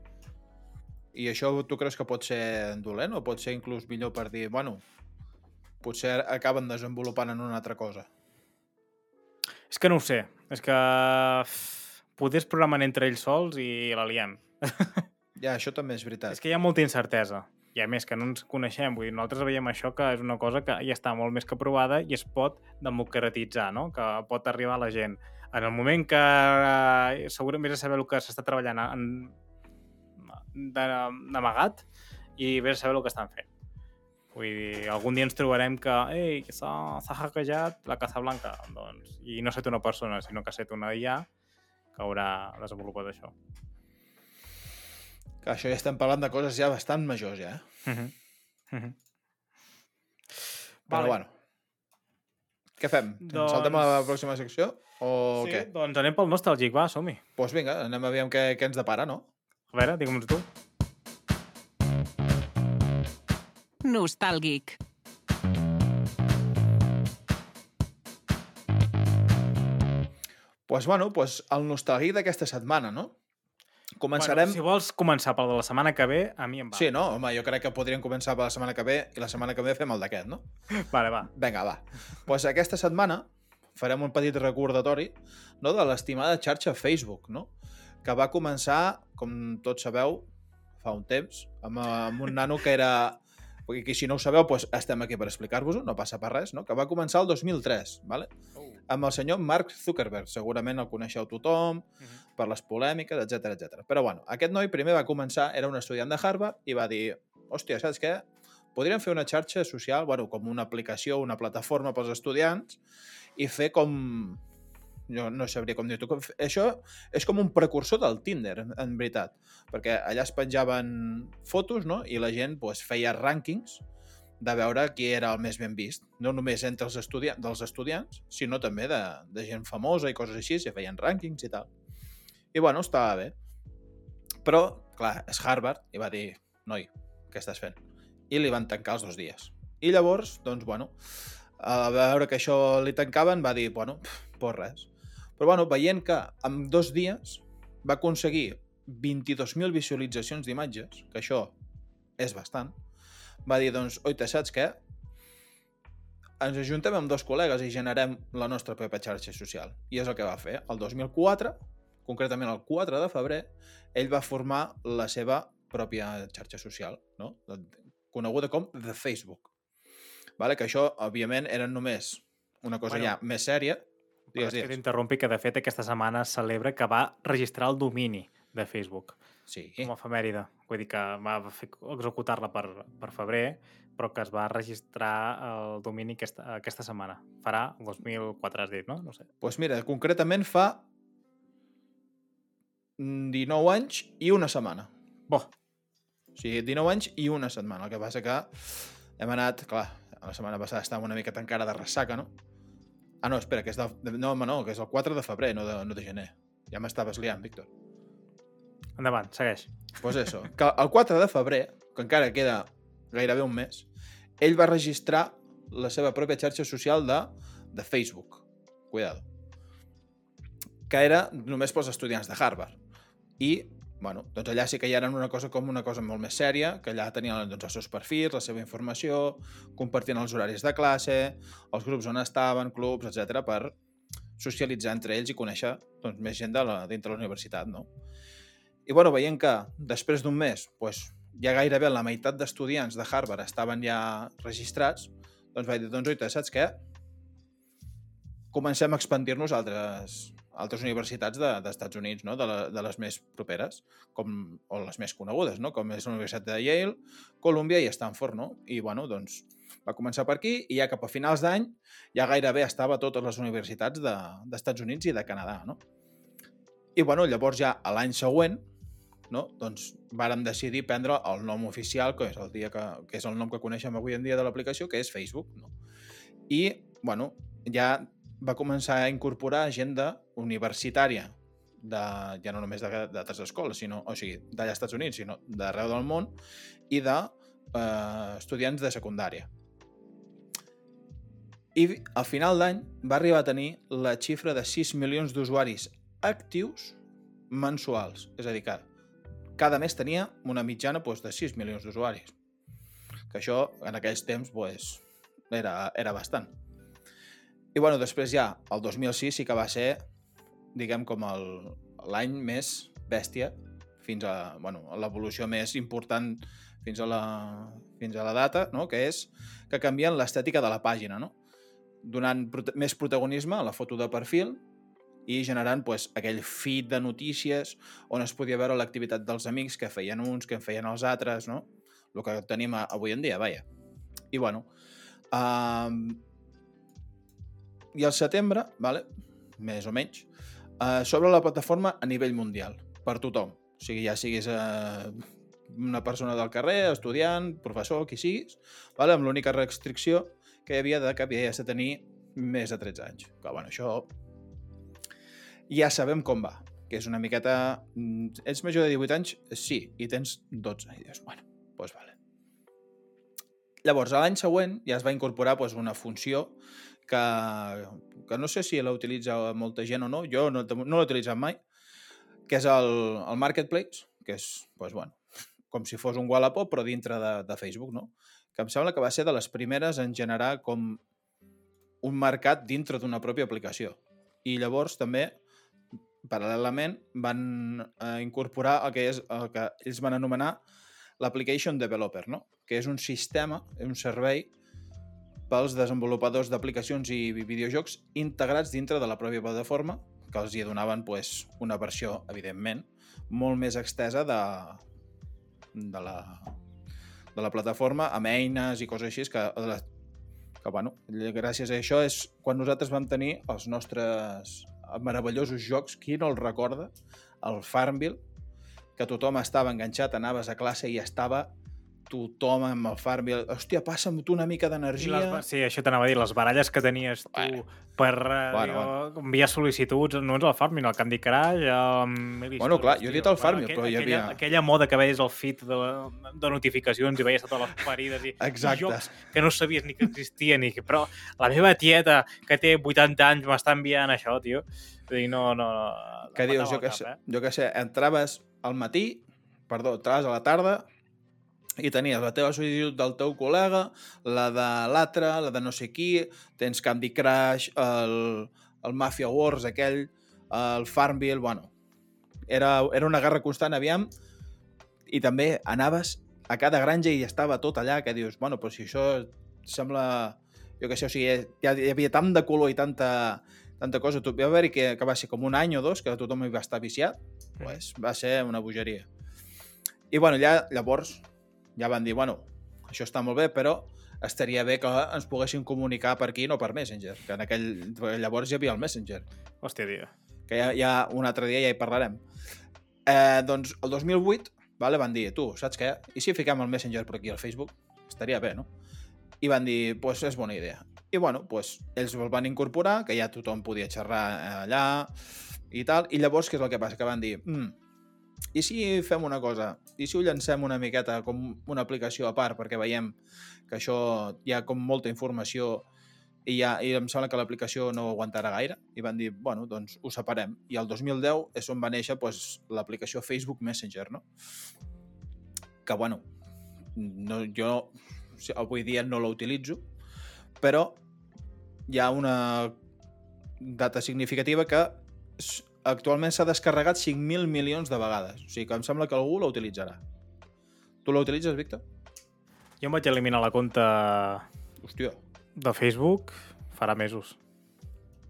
I això tu creus que pot ser dolent o pot ser inclús millor per dir, bueno, potser acaben desenvolupant en una altra cosa? És que no ho sé. És que poder es programen entre ells sols i la liem. (laughs) Ja, això també és veritat. És que hi ha molta incertesa. I a més, que no ens coneixem. Vull dir, nosaltres veiem això que és una cosa que ja està molt més que provada i es pot democratitzar, no? Que pot arribar a la gent. En el moment que eh, segurament vés a saber el que s'està treballant en, d'amagat i vés a saber el que estan fent. Vull dir, algun dia ens trobarem que ei, que s'ha hackejat la Casa Blanca. Doncs, I no ha estat una persona, sinó que ha estat una IA que haurà desenvolupat això. Que això ja estem parlant de coses ja bastant majors, ja. eh? Uh -huh. Uh -huh. Però Vale. bueno. Què fem? Doncs- Saltem a la pròxima secció? O sí, què? doncs anem pel nostàlgic, va, som-hi. Doncs pues vinga, anem a veure què, què ens depara, no? A veure, digue'm tu. Nostàlgic. Doncs pues bueno, pues el nostàlgic d'aquesta setmana, no? Començarem... Bueno, si vols començar pel de la setmana que ve, a mi em va. Sí, no? Home, jo crec que podríem començar per la setmana que ve i la setmana que ve fem el d'aquest, no? (laughs) Vale, va. Vinga, va. Doncs pues aquesta setmana farem un petit recordatori no, de l'estimada xarxa Facebook, no? Que va començar, com tots sabeu, fa un temps, amb, amb un nano que era... Perquè si no ho sabeu, doncs estem aquí per explicar-vos-ho, no passa per res, no? que va començar el 2003, ¿vale? amb el senyor Mark Zuckerberg. Segurament el coneixeu tothom, per les polèmiques, etc etc. Però bueno, aquest noi primer va començar, era un estudiant de Harvard, i va dir, hòstia, saps què? Podríem fer una xarxa social, bueno, com una aplicació, una plataforma pels estudiants, i fer com... Jo no sabria com dir-ho. Això és com un precursor del Tinder, en, veritat. Perquè allà es penjaven fotos, no?, i la gent pues, feia rànquings de veure qui era el més ben vist. No només entre els estudiants, dels estudiants, sinó també de, de gent famosa i coses així, si feien rànquings i tal. I bueno, estava bé. Però, clar, és Harvard i va dir, noi, què estàs fent? I li van tancar els dos dies. I llavors, doncs, bueno, a veure que això li tancaven, va dir, bueno, pues res. Però, bueno, veient que en dos dies va aconseguir 22.000 visualitzacions d'imatges, que això és bastant, va dir, doncs, oita, saps què? Ens ajuntem amb dos col·legues i generem la nostra pròpia xarxa social. I és el que va fer. El 2004, concretament el 4 de febrer, ell va formar la seva pròpia xarxa social, no? coneguda com The Facebook. Vale? Que això, òbviament, era només una cosa Bueno, ja més sèria. Digues, és que digues. t'interrompi que, de fet, aquesta setmana es celebra que va registrar el domini de Facebook Sí. com a efemèride. Vull dir que va executar-la per, per febrer, però que es va registrar el domini aquesta, aquesta setmana. Farà el 2004, has dit, no? No sé. pues mira, concretament fa 19 anys i una setmana. Bo, O sigui, 19 anys i una setmana. El que passa que hem anat, clar, la setmana passada estàvem una mica encara de ressaca, no? Ah, no, espera, que és de, no, home, no, que és el 4 de febrer, no de, no de gener. Ja m'estaves liant, Víctor. endavant, segueix. Doncs pues això, que el 4 de febrer, que encara queda gairebé un mes, ell va registrar la seva pròpia xarxa social de de Facebook. Cuidado. Que era només pels estudiants de Harvard. I, bueno, doncs allà sí que ja eren una cosa com una cosa molt més sèria, que allà tenien doncs, els seus perfils, la seva informació, compartint els horaris de classe, els grups on estaven, clubs, etc per socialitzar entre ells i conèixer doncs, més gent de la, dintre la universitat, no? I bueno, veient que després d'un mes doncs, ja gairebé la meitat d'estudiants de Harvard estaven ja registrats, doncs vaig dir, doncs oita, saps què? Comencem a expandir-nos a altres, altres universitats de- d'Estats de, Units, no? de, la, de les més properes, com, o les més conegudes, no? com és la Universitat de Yale, Columbia i Stanford. No? I bueno, doncs, va començar per aquí i ja cap a finals d'any ja gairebé estava a totes les universitats de- d'Estats de, Units i de Canadà. No? I bueno, llavors ja a l'any següent no? doncs vàrem decidir prendre el nom oficial, que és el, dia que, que és el nom que coneixem avui en dia de l'aplicació, que és Facebook. No? I bueno, ja va començar a incorporar agenda universitària de, ja no només d'altres escoles, sinó, o sigui, d'allà als Estats Units, sinó d'arreu del món, i de eh, estudiants de secundària. I al final d'any va arribar a tenir la xifra de 6 milions d'usuaris actius mensuals. És a dir, que cada mes tenia una mitjana doncs, de 6 milions d'usuaris. Que això, en aquells temps, doncs, era, era bastant. I bueno, després ja, el 2006 sí que va ser, diguem, com l'any més bèstia fins a bueno, l'evolució més important fins a la, fins a la data, no? que és que canvien l'estètica de la pàgina, no? donant prote més protagonisme a la foto de perfil i generant pues, aquell feed de notícies on es podia veure l'activitat dels amics que feien uns, que en feien els altres, no? El que tenim avui en dia, vaja. I bueno, um, i al setembre, vale, més o menys, uh, sobre la plataforma a nivell mundial, per tothom. O sigui, ja siguis uh, una persona del carrer, estudiant, professor, qui siguis, vale, amb l'única restricció que hi havia de que havies de tenir més de 13 anys. Que, bueno, això ja sabem com va, que és una miqueta... mm, Ets major de 18 anys? Sí, i tens 12. I dius, bueno, doncs pues vale. Llavors, l'any següent ja es va incorporar pues, una funció que, que no sé si la utilitza molta gent o no, jo no, no l'he utilitzat mai, que és el, el Marketplace, que és, pues, bueno, com si fos un Wallapop, però dintre de, de Facebook, no? Que em sembla que va ser de les primeres en generar com un mercat dintre d'una pròpia aplicació. I llavors també, paral·lelament, van eh, incorporar el que, és, el que ells van anomenar l'Application Developer, no? que és un sistema, un servei pels desenvolupadors d'aplicacions i videojocs integrats dintre de la pròpia plataforma, que els hi donaven pues, una versió, evidentment, molt més extesa de, de, la, de la plataforma, amb eines i coses així, que, que bueno, gràcies a això és quan nosaltres vam tenir els nostres meravellosos jocs, qui no el recorda, el Farmville, que tothom estava enganxat, anaves a classe i estava tothom amb el Farmville. Hòstia, passa'm tu una mica d'energia. les, sí, això t'anava a dir, les baralles que tenies tu Bueno. per uh, Bueno, bueno, enviar sol·licituds, no és el Farming, el Candy Crush, el... Bueno, clar, jo he dit el Farming, aquell- però hi aquella, havia- Aquella moda que veies al feed de, de notificacions i veies totes les parides i, Exacte. i jocs que no sabies ni que existien, i que, però la meva tieta, que té 80 anys, m'està enviant això, tio. Dir, no, no, no. que dius, jo el que, cap, sé, eh? jo que sé, entraves al matí, perdó, entraves a la tarda i tenies la teva sol·licitud del teu col·lega, la de l'altre, la de no sé qui, tens Candy Crush, el, el Mafia Wars aquell, el Farmville, bueno, era, era una guerra constant, aviam, i també anaves a cada granja i estava tot allà, que dius, bueno, però si això sembla, jo que sé, o sigui, hi havia tant de color i tanta, tanta cosa. Tu, va haver-hi que, que va ser com un any o dos que tothom hi va estar viciat, pues, va ser una bogeria. I bueno, ja, llavors ja van dir, bueno, això està molt bé, però estaria bé que ens poguessin comunicar per aquí, no per Messenger, que en aquell... Llavors hi havia el Messenger, Hòstia, tio. que ja, ja un altre dia ja hi parlarem. Eh, doncs el 2008 vale, van dir, tu, saps què? I si fiquem el Messenger per aquí al Facebook? Estaria bé, no? I van dir, doncs pues és bona idea. I bueno, pues, ells el van incorporar, que ja tothom podia xerrar eh, allà i tal, i llavors què és el que passa? Que van dir, mm, i si fem una cosa? I si ho llancem una miqueta com una aplicació a part perquè veiem que això hi ha com molta informació i, ja, i em sembla que l'aplicació no aguantarà gaire i van dir, bueno, doncs ho separem. I el 2010 és on va néixer doncs, l'aplicació Facebook Messenger, no? Que, bueno, no, jo avui dia no la utilitzo, però hi ha una data significativa que actualment s'ha descarregat 5.000 milions de vegades. O sigui que em sembla que algú la utilitzarà. Tu la utilitzes, Víctor? Jo em vaig eliminar la compta Hòstia. de Facebook farà mesos.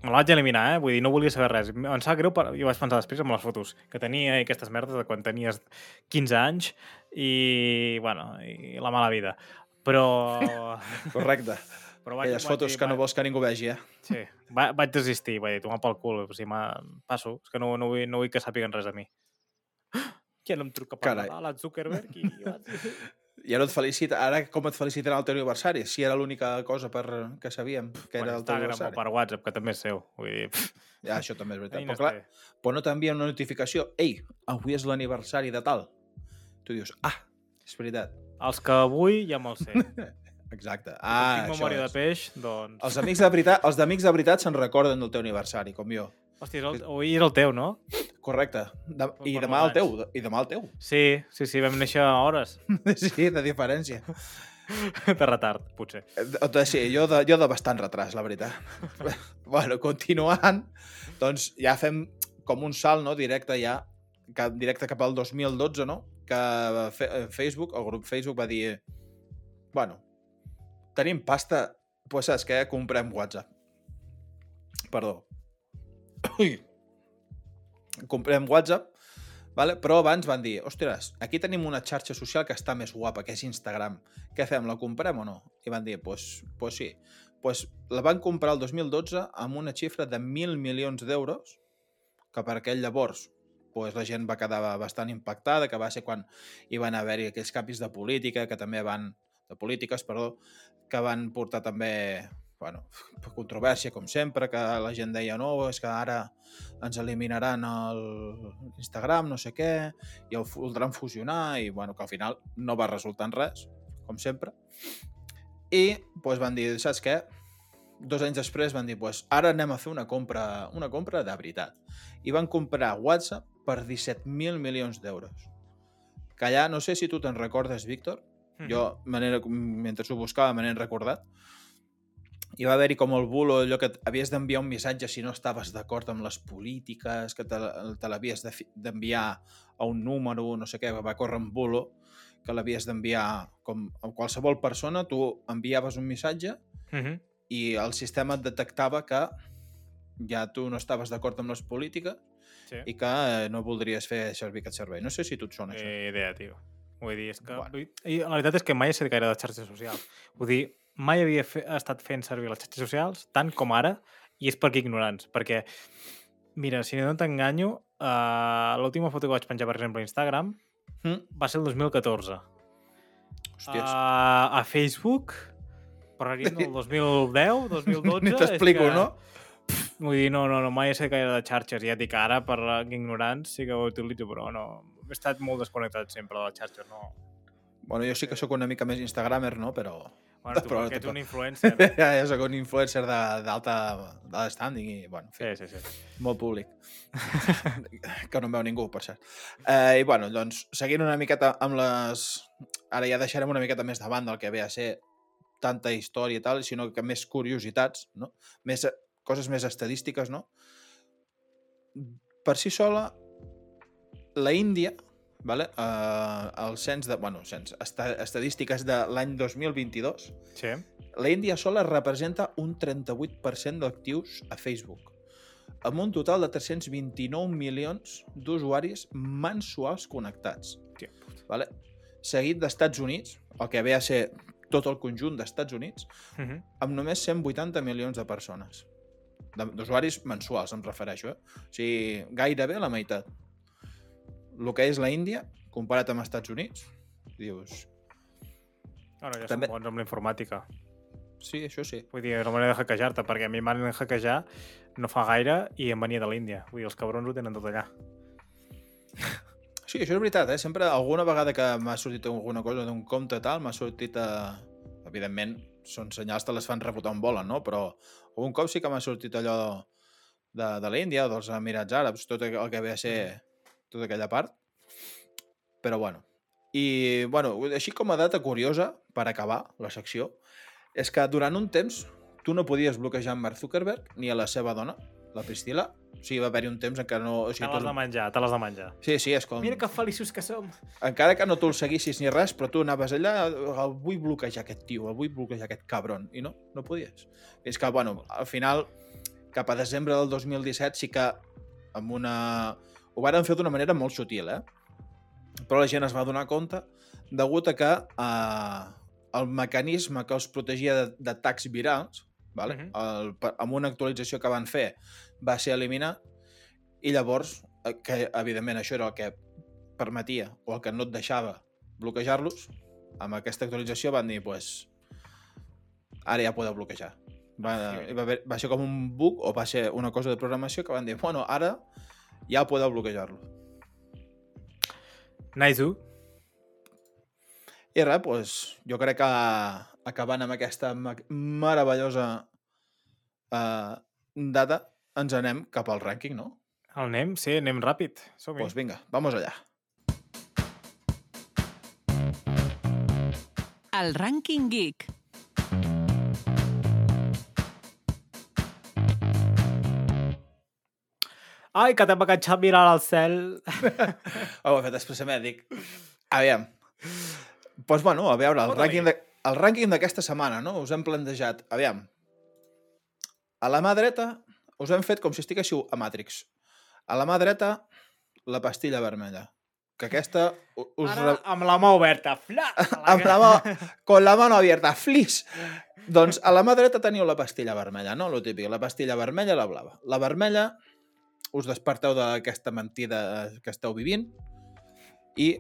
Me la vaig eliminar, eh? Vull dir, no volia saber res. Em sap greu, però jo vaig pensar després amb les fotos que tenia i aquestes merdes de quan tenies 15 anys i, bueno, i la mala vida. Però... (laughs) Correcte. Però Aquelles fotos que no vols que ningú vegi, eh? Sí, va, vaig desistir, vaig dir, tomar pel cul, o sigui, passo, és que no, no, vull, no vull que sàpiguen res de mi. (gasps) Qui no em truca per Carai. Nadal, el Zuckerberg? I... (laughs) Ja no et felicita. Ara com et felicitarà el teu aniversari? Si era l'única cosa per que sabíem que era el teu aniversari. per WhatsApp, que també és seu. Vull dir, Ja, això també és veritat. Però clar, té. però no t'envia una notificació. Ei, avui és l'aniversari de tal. Tu dius, ah, és veritat. Els que vull ja me'ls sé. (laughs) Exacte. Ah, tinc memòria és. de peix, doncs... Els amics de veritat, els d'amics de veritat se'n recorden del teu aniversari, com jo. Hòstia, el... avui és el teu, no? Correcte. De... I demà el teu. I demà el teu. Sí, sí, sí, vam néixer a hores (laughs) Sí, de diferència. (laughs) de retard, potser. Eh, Sí, jo de, jo de bastant retras, la veritat. (laughs) bueno, continuant, doncs ja fem com un salt, no?, directe ja, cap, directe cap al 2012, no?, que eh, Facebook, el grup Facebook va dir bueno, tenim pasta, doncs saps què? Comprem WhatsApp. Perdó. Ui. Comprem WhatsApp, vale? però abans van dir, ostres, aquí tenim una xarxa social que està més guapa, que és Instagram. Què fem, la comprem o no? I van dir, pues, pues sí. Pues la van comprar el 2012 amb una xifra de 1.000 milions d'euros, que per aquell llavors pues, la gent va quedar bastant impactada, que va ser quan hi van haver-hi aquells canvis de política, que també van de polítiques, perdó, que van portar també bueno, (laughs) controvèrsia, com sempre, que la gent deia no, és que ara ens eliminaran el Instagram, no sé què, i el voldran fusionar, i bueno, que al final no va resultar en res, com sempre. I doncs, van dir, saps què? Dos anys després van dir, doncs, ara anem a fer una compra, una compra de veritat. I van comprar WhatsApp per 17.000 milions d'euros. Que allà, no sé si tu te'n recordes, Víctor, jo, manera, mentre ho buscava, me n'he recordat, hi va haver-hi com el bulo, allò que havies d'enviar un missatge si no estaves d'acord amb les polítiques, que te, te l'havies d'enviar a un número, no sé què, va córrer un bulo, que l'havies d'enviar com a qualsevol persona, tu enviaves un missatge Uh -huh. i el sistema et detectava que ja tu no estaves d'acord amb les polítiques Sí. i que eh, no voldries fer servir aquest servei. No sé si tu et sona això. Eh, idea, tio. Vull dir, és que... Bueno. I la veritat és que mai he set gaire de xarxes socials. Vull dir, mai havia fe estat fent servir les xarxes socials tant com ara i és perquè ignorants. Perquè, mira, si no t'enganyo, uh, l'última foto que vaig penjar, per exemple, a Instagram Mm? va ser el 2014. Hòsties, Uh, a Facebook, parlaríem del 2010, 2012... ni t'explico, que- no? Vull dir, no, no, no, mai he set gaire de xarxes. Ja et dic, ara, per ignorants, sí que ho utilitzo, però no... He estat molt desconnectat sempre de les xarxes, no... Bueno, jo sí que sóc una mica més instagramer, no? Però Bueno, tu (laughs) Però perquè ets un influencer. (laughs) ja, ja sóc un influencer de- d'alta d'alt standing i, bueno, en fi, Sí, sí, sí. molt públic. (laughs) que no em veu ningú, per cert. Eh, I, bueno, doncs, seguint una miqueta amb les... Ara ja deixarem una miqueta més de banda el que ve a ser tanta història i tal, sinó que més curiositats, no? Més, eh, coses més estadístiques, no? Per si sola, la Índia, vale? eh, el cens de... Bueno, cens, esta, estadístiques de l'any 2022, Sí. la Índia sola representa un 38% d'actius a Facebook, amb un total de 329 milions d'usuaris mensuals connectats. Tia puta. Vale? Seguit d'Estats Units, el que ve a ser tot el conjunt d'Estats Units, Uh -huh. amb només 180 milions de persones. D'usuaris mensuals, em refereixo. Eh? O sigui, gairebé la meitat. El que és la Índia, comparat amb Estats Units, dius... Bueno, ja També- som bons amb la informàtica. Sí, això sí. Vull dir, no manera de hackejar-te, perquè a mi em van hackejar no fa gaire i em venia de l'Índia. Vull dir, els cabrons ho tenen tot allà. Sí, això és veritat, eh? Sempre, alguna vegada que m'ha sortit alguna cosa d'un compte tal, m'ha sortit, eh... evidentment, són senyals que les fan rebotar on volen, no? Però algun cop sí que m'ha sortit allò de, de l'Índia, dels Emirats Àrabs, tot el que ve a ser tota aquella part. Però bueno. I, bueno, així com a data curiosa, per acabar la secció, és que durant un temps tu no podies bloquejar en Mark Zuckerberg ni a la seva dona, la Priscila. O sigui, va haver-hi un temps en què no... O Te sigui, l'has de tu... menjar, te l'has de menjar. Sí, sí, és com... Mira que feliços que som. Encara que no tu el seguissis ni res, però tu anaves allà, el vull bloquejar aquest tio, el vull bloquejar aquest cabron. I no, no podies. Fins que, bueno, al final, cap a desembre del 2017 sí que amb una... Ho varen fer d'una manera molt sutil, eh? Però la gent es va donar compte degut a que eh, el mecanisme que els protegia d'atacs virals, vale? Mhm. el, per- amb una actualització que van fer, va ser eliminat i llavors, eh, que evidentment això era el que permetia o el que no et deixava bloquejar-los, amb aquesta actualització van dir, pues, ara ja podeu bloquejar. Va, va, haver, va ser com un bug o va ser una cosa de programació que van dir, bueno, ara ja podeu bloquejar-lo. Nice, tu. I res, doncs, jo crec que acabant amb aquesta meravellosa uh, data, ens anem cap al rànquing, no? El anem? Sí, anem ràpid. Som-hi. Doncs vinga, vamos allà. El Rànquing Geek. Ai, que t'hem enganxat mirar al cel. Ho he fet expressament, dic. Aviam. Doncs, pues, bueno, a veure, el rànquing, de, el rànquing d'aquesta setmana, no? Us hem plantejat, aviam, a la mà dreta us hem fet com si estiguéssiu a Matrix. A la mà dreta, la pastilla vermella. Que aquesta us... Ara, amb la mà oberta. Fla! amb la mà, con la mano abierta, flis. (laughs) Doncs a la mà dreta teniu la pastilla vermella, no? Lo típic, la pastilla vermella i la blava. La vermella us desperteu d'aquesta mentida que esteu vivint i,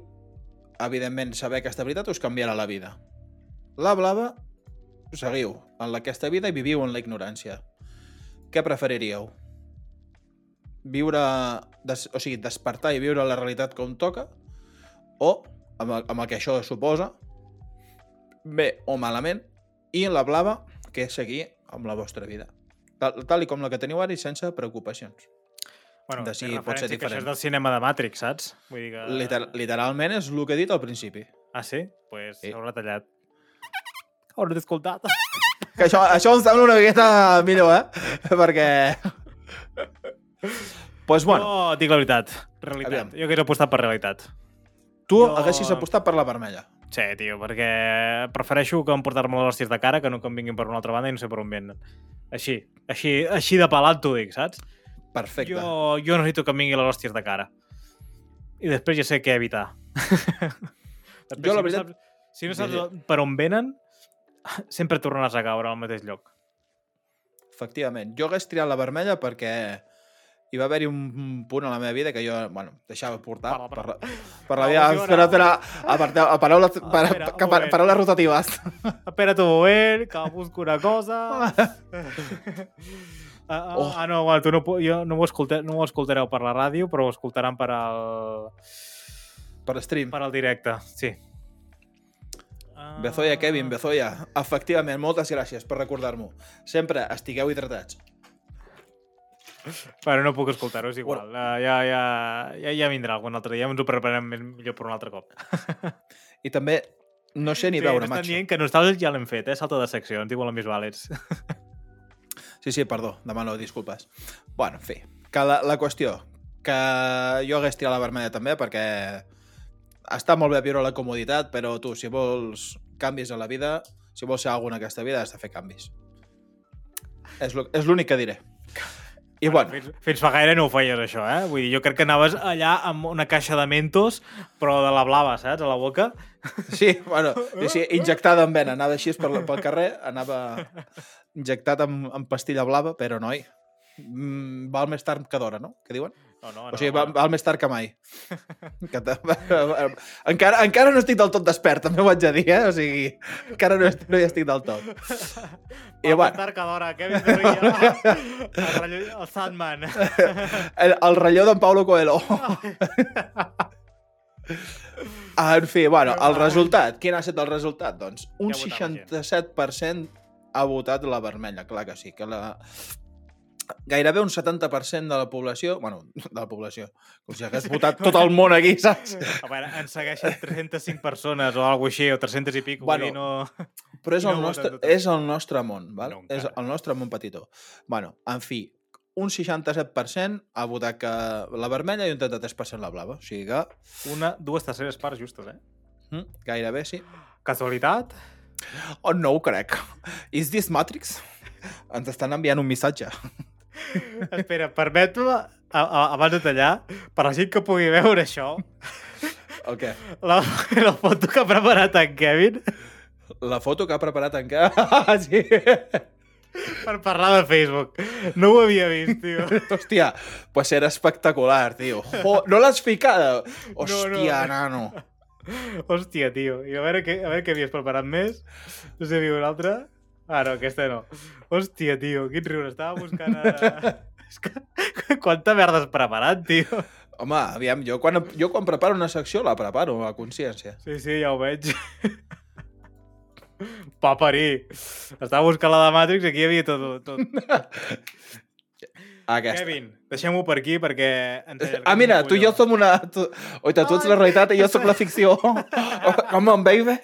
evidentment, saber aquesta veritat us canviarà la vida. La blava, seguiu en aquesta vida i viviu en la ignorància. Què preferiríeu? Viure, des, o sigui, despertar i viure la realitat com toca o, amb el, amb el que això suposa, bé o malament, i la blava, que és seguir amb la vostra vida. Tal, tal i com la que teniu ara i sense preocupacions. Bueno, de si pot ser Que això diferent. és del cinema de Matrix, saps? Vull dir que... Liter, literalment és el que he dit al principi. Ah, sí? Doncs pues Sí. sí. haurà tallat. (laughs) Haurà escoltat. Que això, això em sembla una miqueta millor, eh? (laughs) Perquè... pues bueno, No, dic la veritat. Realitat. Aviam. Jo hauria apostat per realitat. tu jo- haguessis apostat per la vermella. Sí, tio, perquè prefereixo que emportar-me les hòsties de cara que no que em vinguin per una altra banda i no sé per on venen. Així, així, així de pelat t'ho dic, saps? Perfecte. Jo, jo necessito que em vinguin les hòsties de cara. I després ja sé què evitar. (laughs) després, Jo, la si veritat, No saps, si no saps per on venen, (laughs) sempre tornaràs a caure al mateix lloc. Efectivament. Jo hagués triat la vermella perquè hi va haver-hi un punt a la meva vida que jo, bueno, deixava portar Per la- per la, per emoció, Espera, espera, a paraules, per, Espera, que, moment. paraules rotatives. Espera't un moment, que busco una cosa... (laughs) Ah, ah, Oh. ah, no, bueno, tu no, jo no, ho escolte, no ho escoltareu per la ràdio, però ho escoltaran per al, Per stream. per al directe, sí. Ah. Bezoya, Kevin, Bezoya. Efectivament, moltes gràcies per recordar-m'ho. Sempre estigueu hidratats. Bueno, no puc escoltar-ho, és igual. Bueno. Ja, ja, ja, ja vindrà algun altre dia, ens ho preparem millor per un altre cop. (laughs) I també, no sé ni sí, veure, macho. dient que nosaltres ja l'hem fet, eh? Salta de secció, ens diuen les més vàlids. (laughs) Sí, sí, perdó, demano disculpes. Bueno, en fi, que la, la qüestió, que jo hagués tirat la vermella també perquè està molt bé viure la comoditat, però tu, si vols canvis a la vida, si vols ser alguna en aquesta vida, has de fer canvis. És l'únic que diré. I bueno, Fins, fins fa gaire no ho feies, això, eh? Vull dir, jo crec que anaves allà amb una caixa de mentos, però de la blava, saps? A la boca. sí, bueno, sí, sí, injectada en vena, anava així per, pel carrer, anava injectat amb, amb pastilla blava, però noi, mm, val més tard que d'hora, no? Què diuen? No, no, O sigui, val, no. val més tard que mai. Que (laughs) encara, encara no estic del tot despert, també ho haig de dir, eh? O sigui, encara no, est- no hi estic del tot. (laughs) I I bueno, bueno. que d'hora, Kevin Zorrilla, (laughs) el, el Sandman. el, el relleu d'en Paulo Coelho. En fi, bueno, el resultat. Quin ha estat el resultat? Doncs un Què ha votat la 67% ha votat la vermella, clar que sí. Que la... Gairebé un 70% de la població... Bueno, (laughs) de la població. Com si hagués votat tot el món aquí, saps? A veure, ens segueixen 305 persones o alguna així, o 300 i pico. Bueno, no... Però és, no el nostre, és el nostre món, val? No, és el nostre món petitó. Bueno, en fi, un 67% ha votat que la vermella i un 33% la blava. O sigui que Una, dues terceres parts justes, eh? mm, gairebé sí. Casualitat? Oh, no ho crec. Is this Matrix? Ens estan enviant un missatge. Espera, permet-me, abans de tallar, per la gent que pugui veure això, El què? la, la foto que ha preparat en Kevin La foto que ha preparat en què? Ah, sí. per parlar de Facebook. No ho havia vist, tio. Hòstia, pues era espectacular, tio. Jo, no l'has ficada? Hòstia, no. nano. Hòstia, tio. I a veure què, a veure què havies preparat més. No sé una altra. Ah, no, aquesta no. Hòstia, tio, quin riure. Estava buscant... A... (laughs) És que... Quanta merda has preparat, tio. Home, aviam, jo quan, jo quan preparo una secció la preparo a consciència. Sí, sí, ja ho veig. Paperí. Estava buscant la de Matrix i aquí hi havia tot. tot. (laughs) Aquesta. Kevin, deixem-ho per aquí perquè... Allarguem Ah, mira, tu i jo som una... Tu... Oita, tu ets la realitat i jo sóc la ficció. Come on, baby.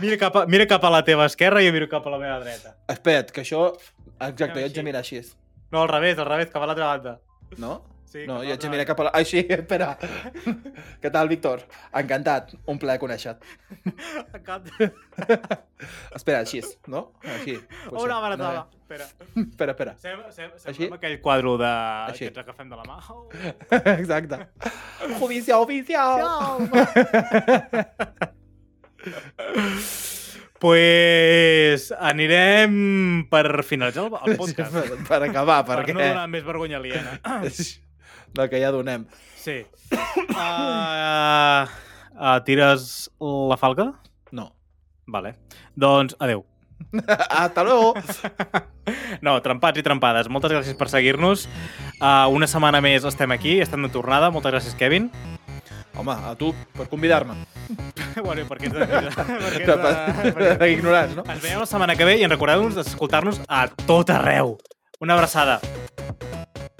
Mira cap, a, mira cap a la teva esquerra i jo miro cap a la meva dreta. Espera't, que això... Exacte, jo haig de així. mirar així. No, al revés, al revés, cap a l'altra banda. No? Sí, no, jo haig de l'altra mirar cap a la... Així, (laughs) espera. Què tal, Víctor? Encantat. Un plaer conèixer-te. (laughs) Cap... (laughs) Espera, així, no? Així. potser. Una No, baratada. eh? Espera. Espera, espera. Sem, sem, Així? semblem aquell quadre de... Així. que ens agafem de la mà. Oh. Exacte. Judicial, oficial. pues anirem per finalitzar el, el podcast. per, per acabar, per perquè... no donar més vergonya aliena. Del que ja donem. Sí. Uh, (coughs) uh, tires la falca? No. Vale. Doncs, adeu. (laughs) Hasta luego. No, trempats i trempades. Moltes gràcies per seguir-nos. Uh, una setmana més estem aquí, estem de tornada. Moltes gràcies, Kevin. Home, a tu, per convidar-me. (laughs) bueno, perquè ets de... perquè ets De, ignorants, no? Ens veiem la setmana que ve i recordeu-nos d'escoltar-nos a tot arreu. Una abraçada.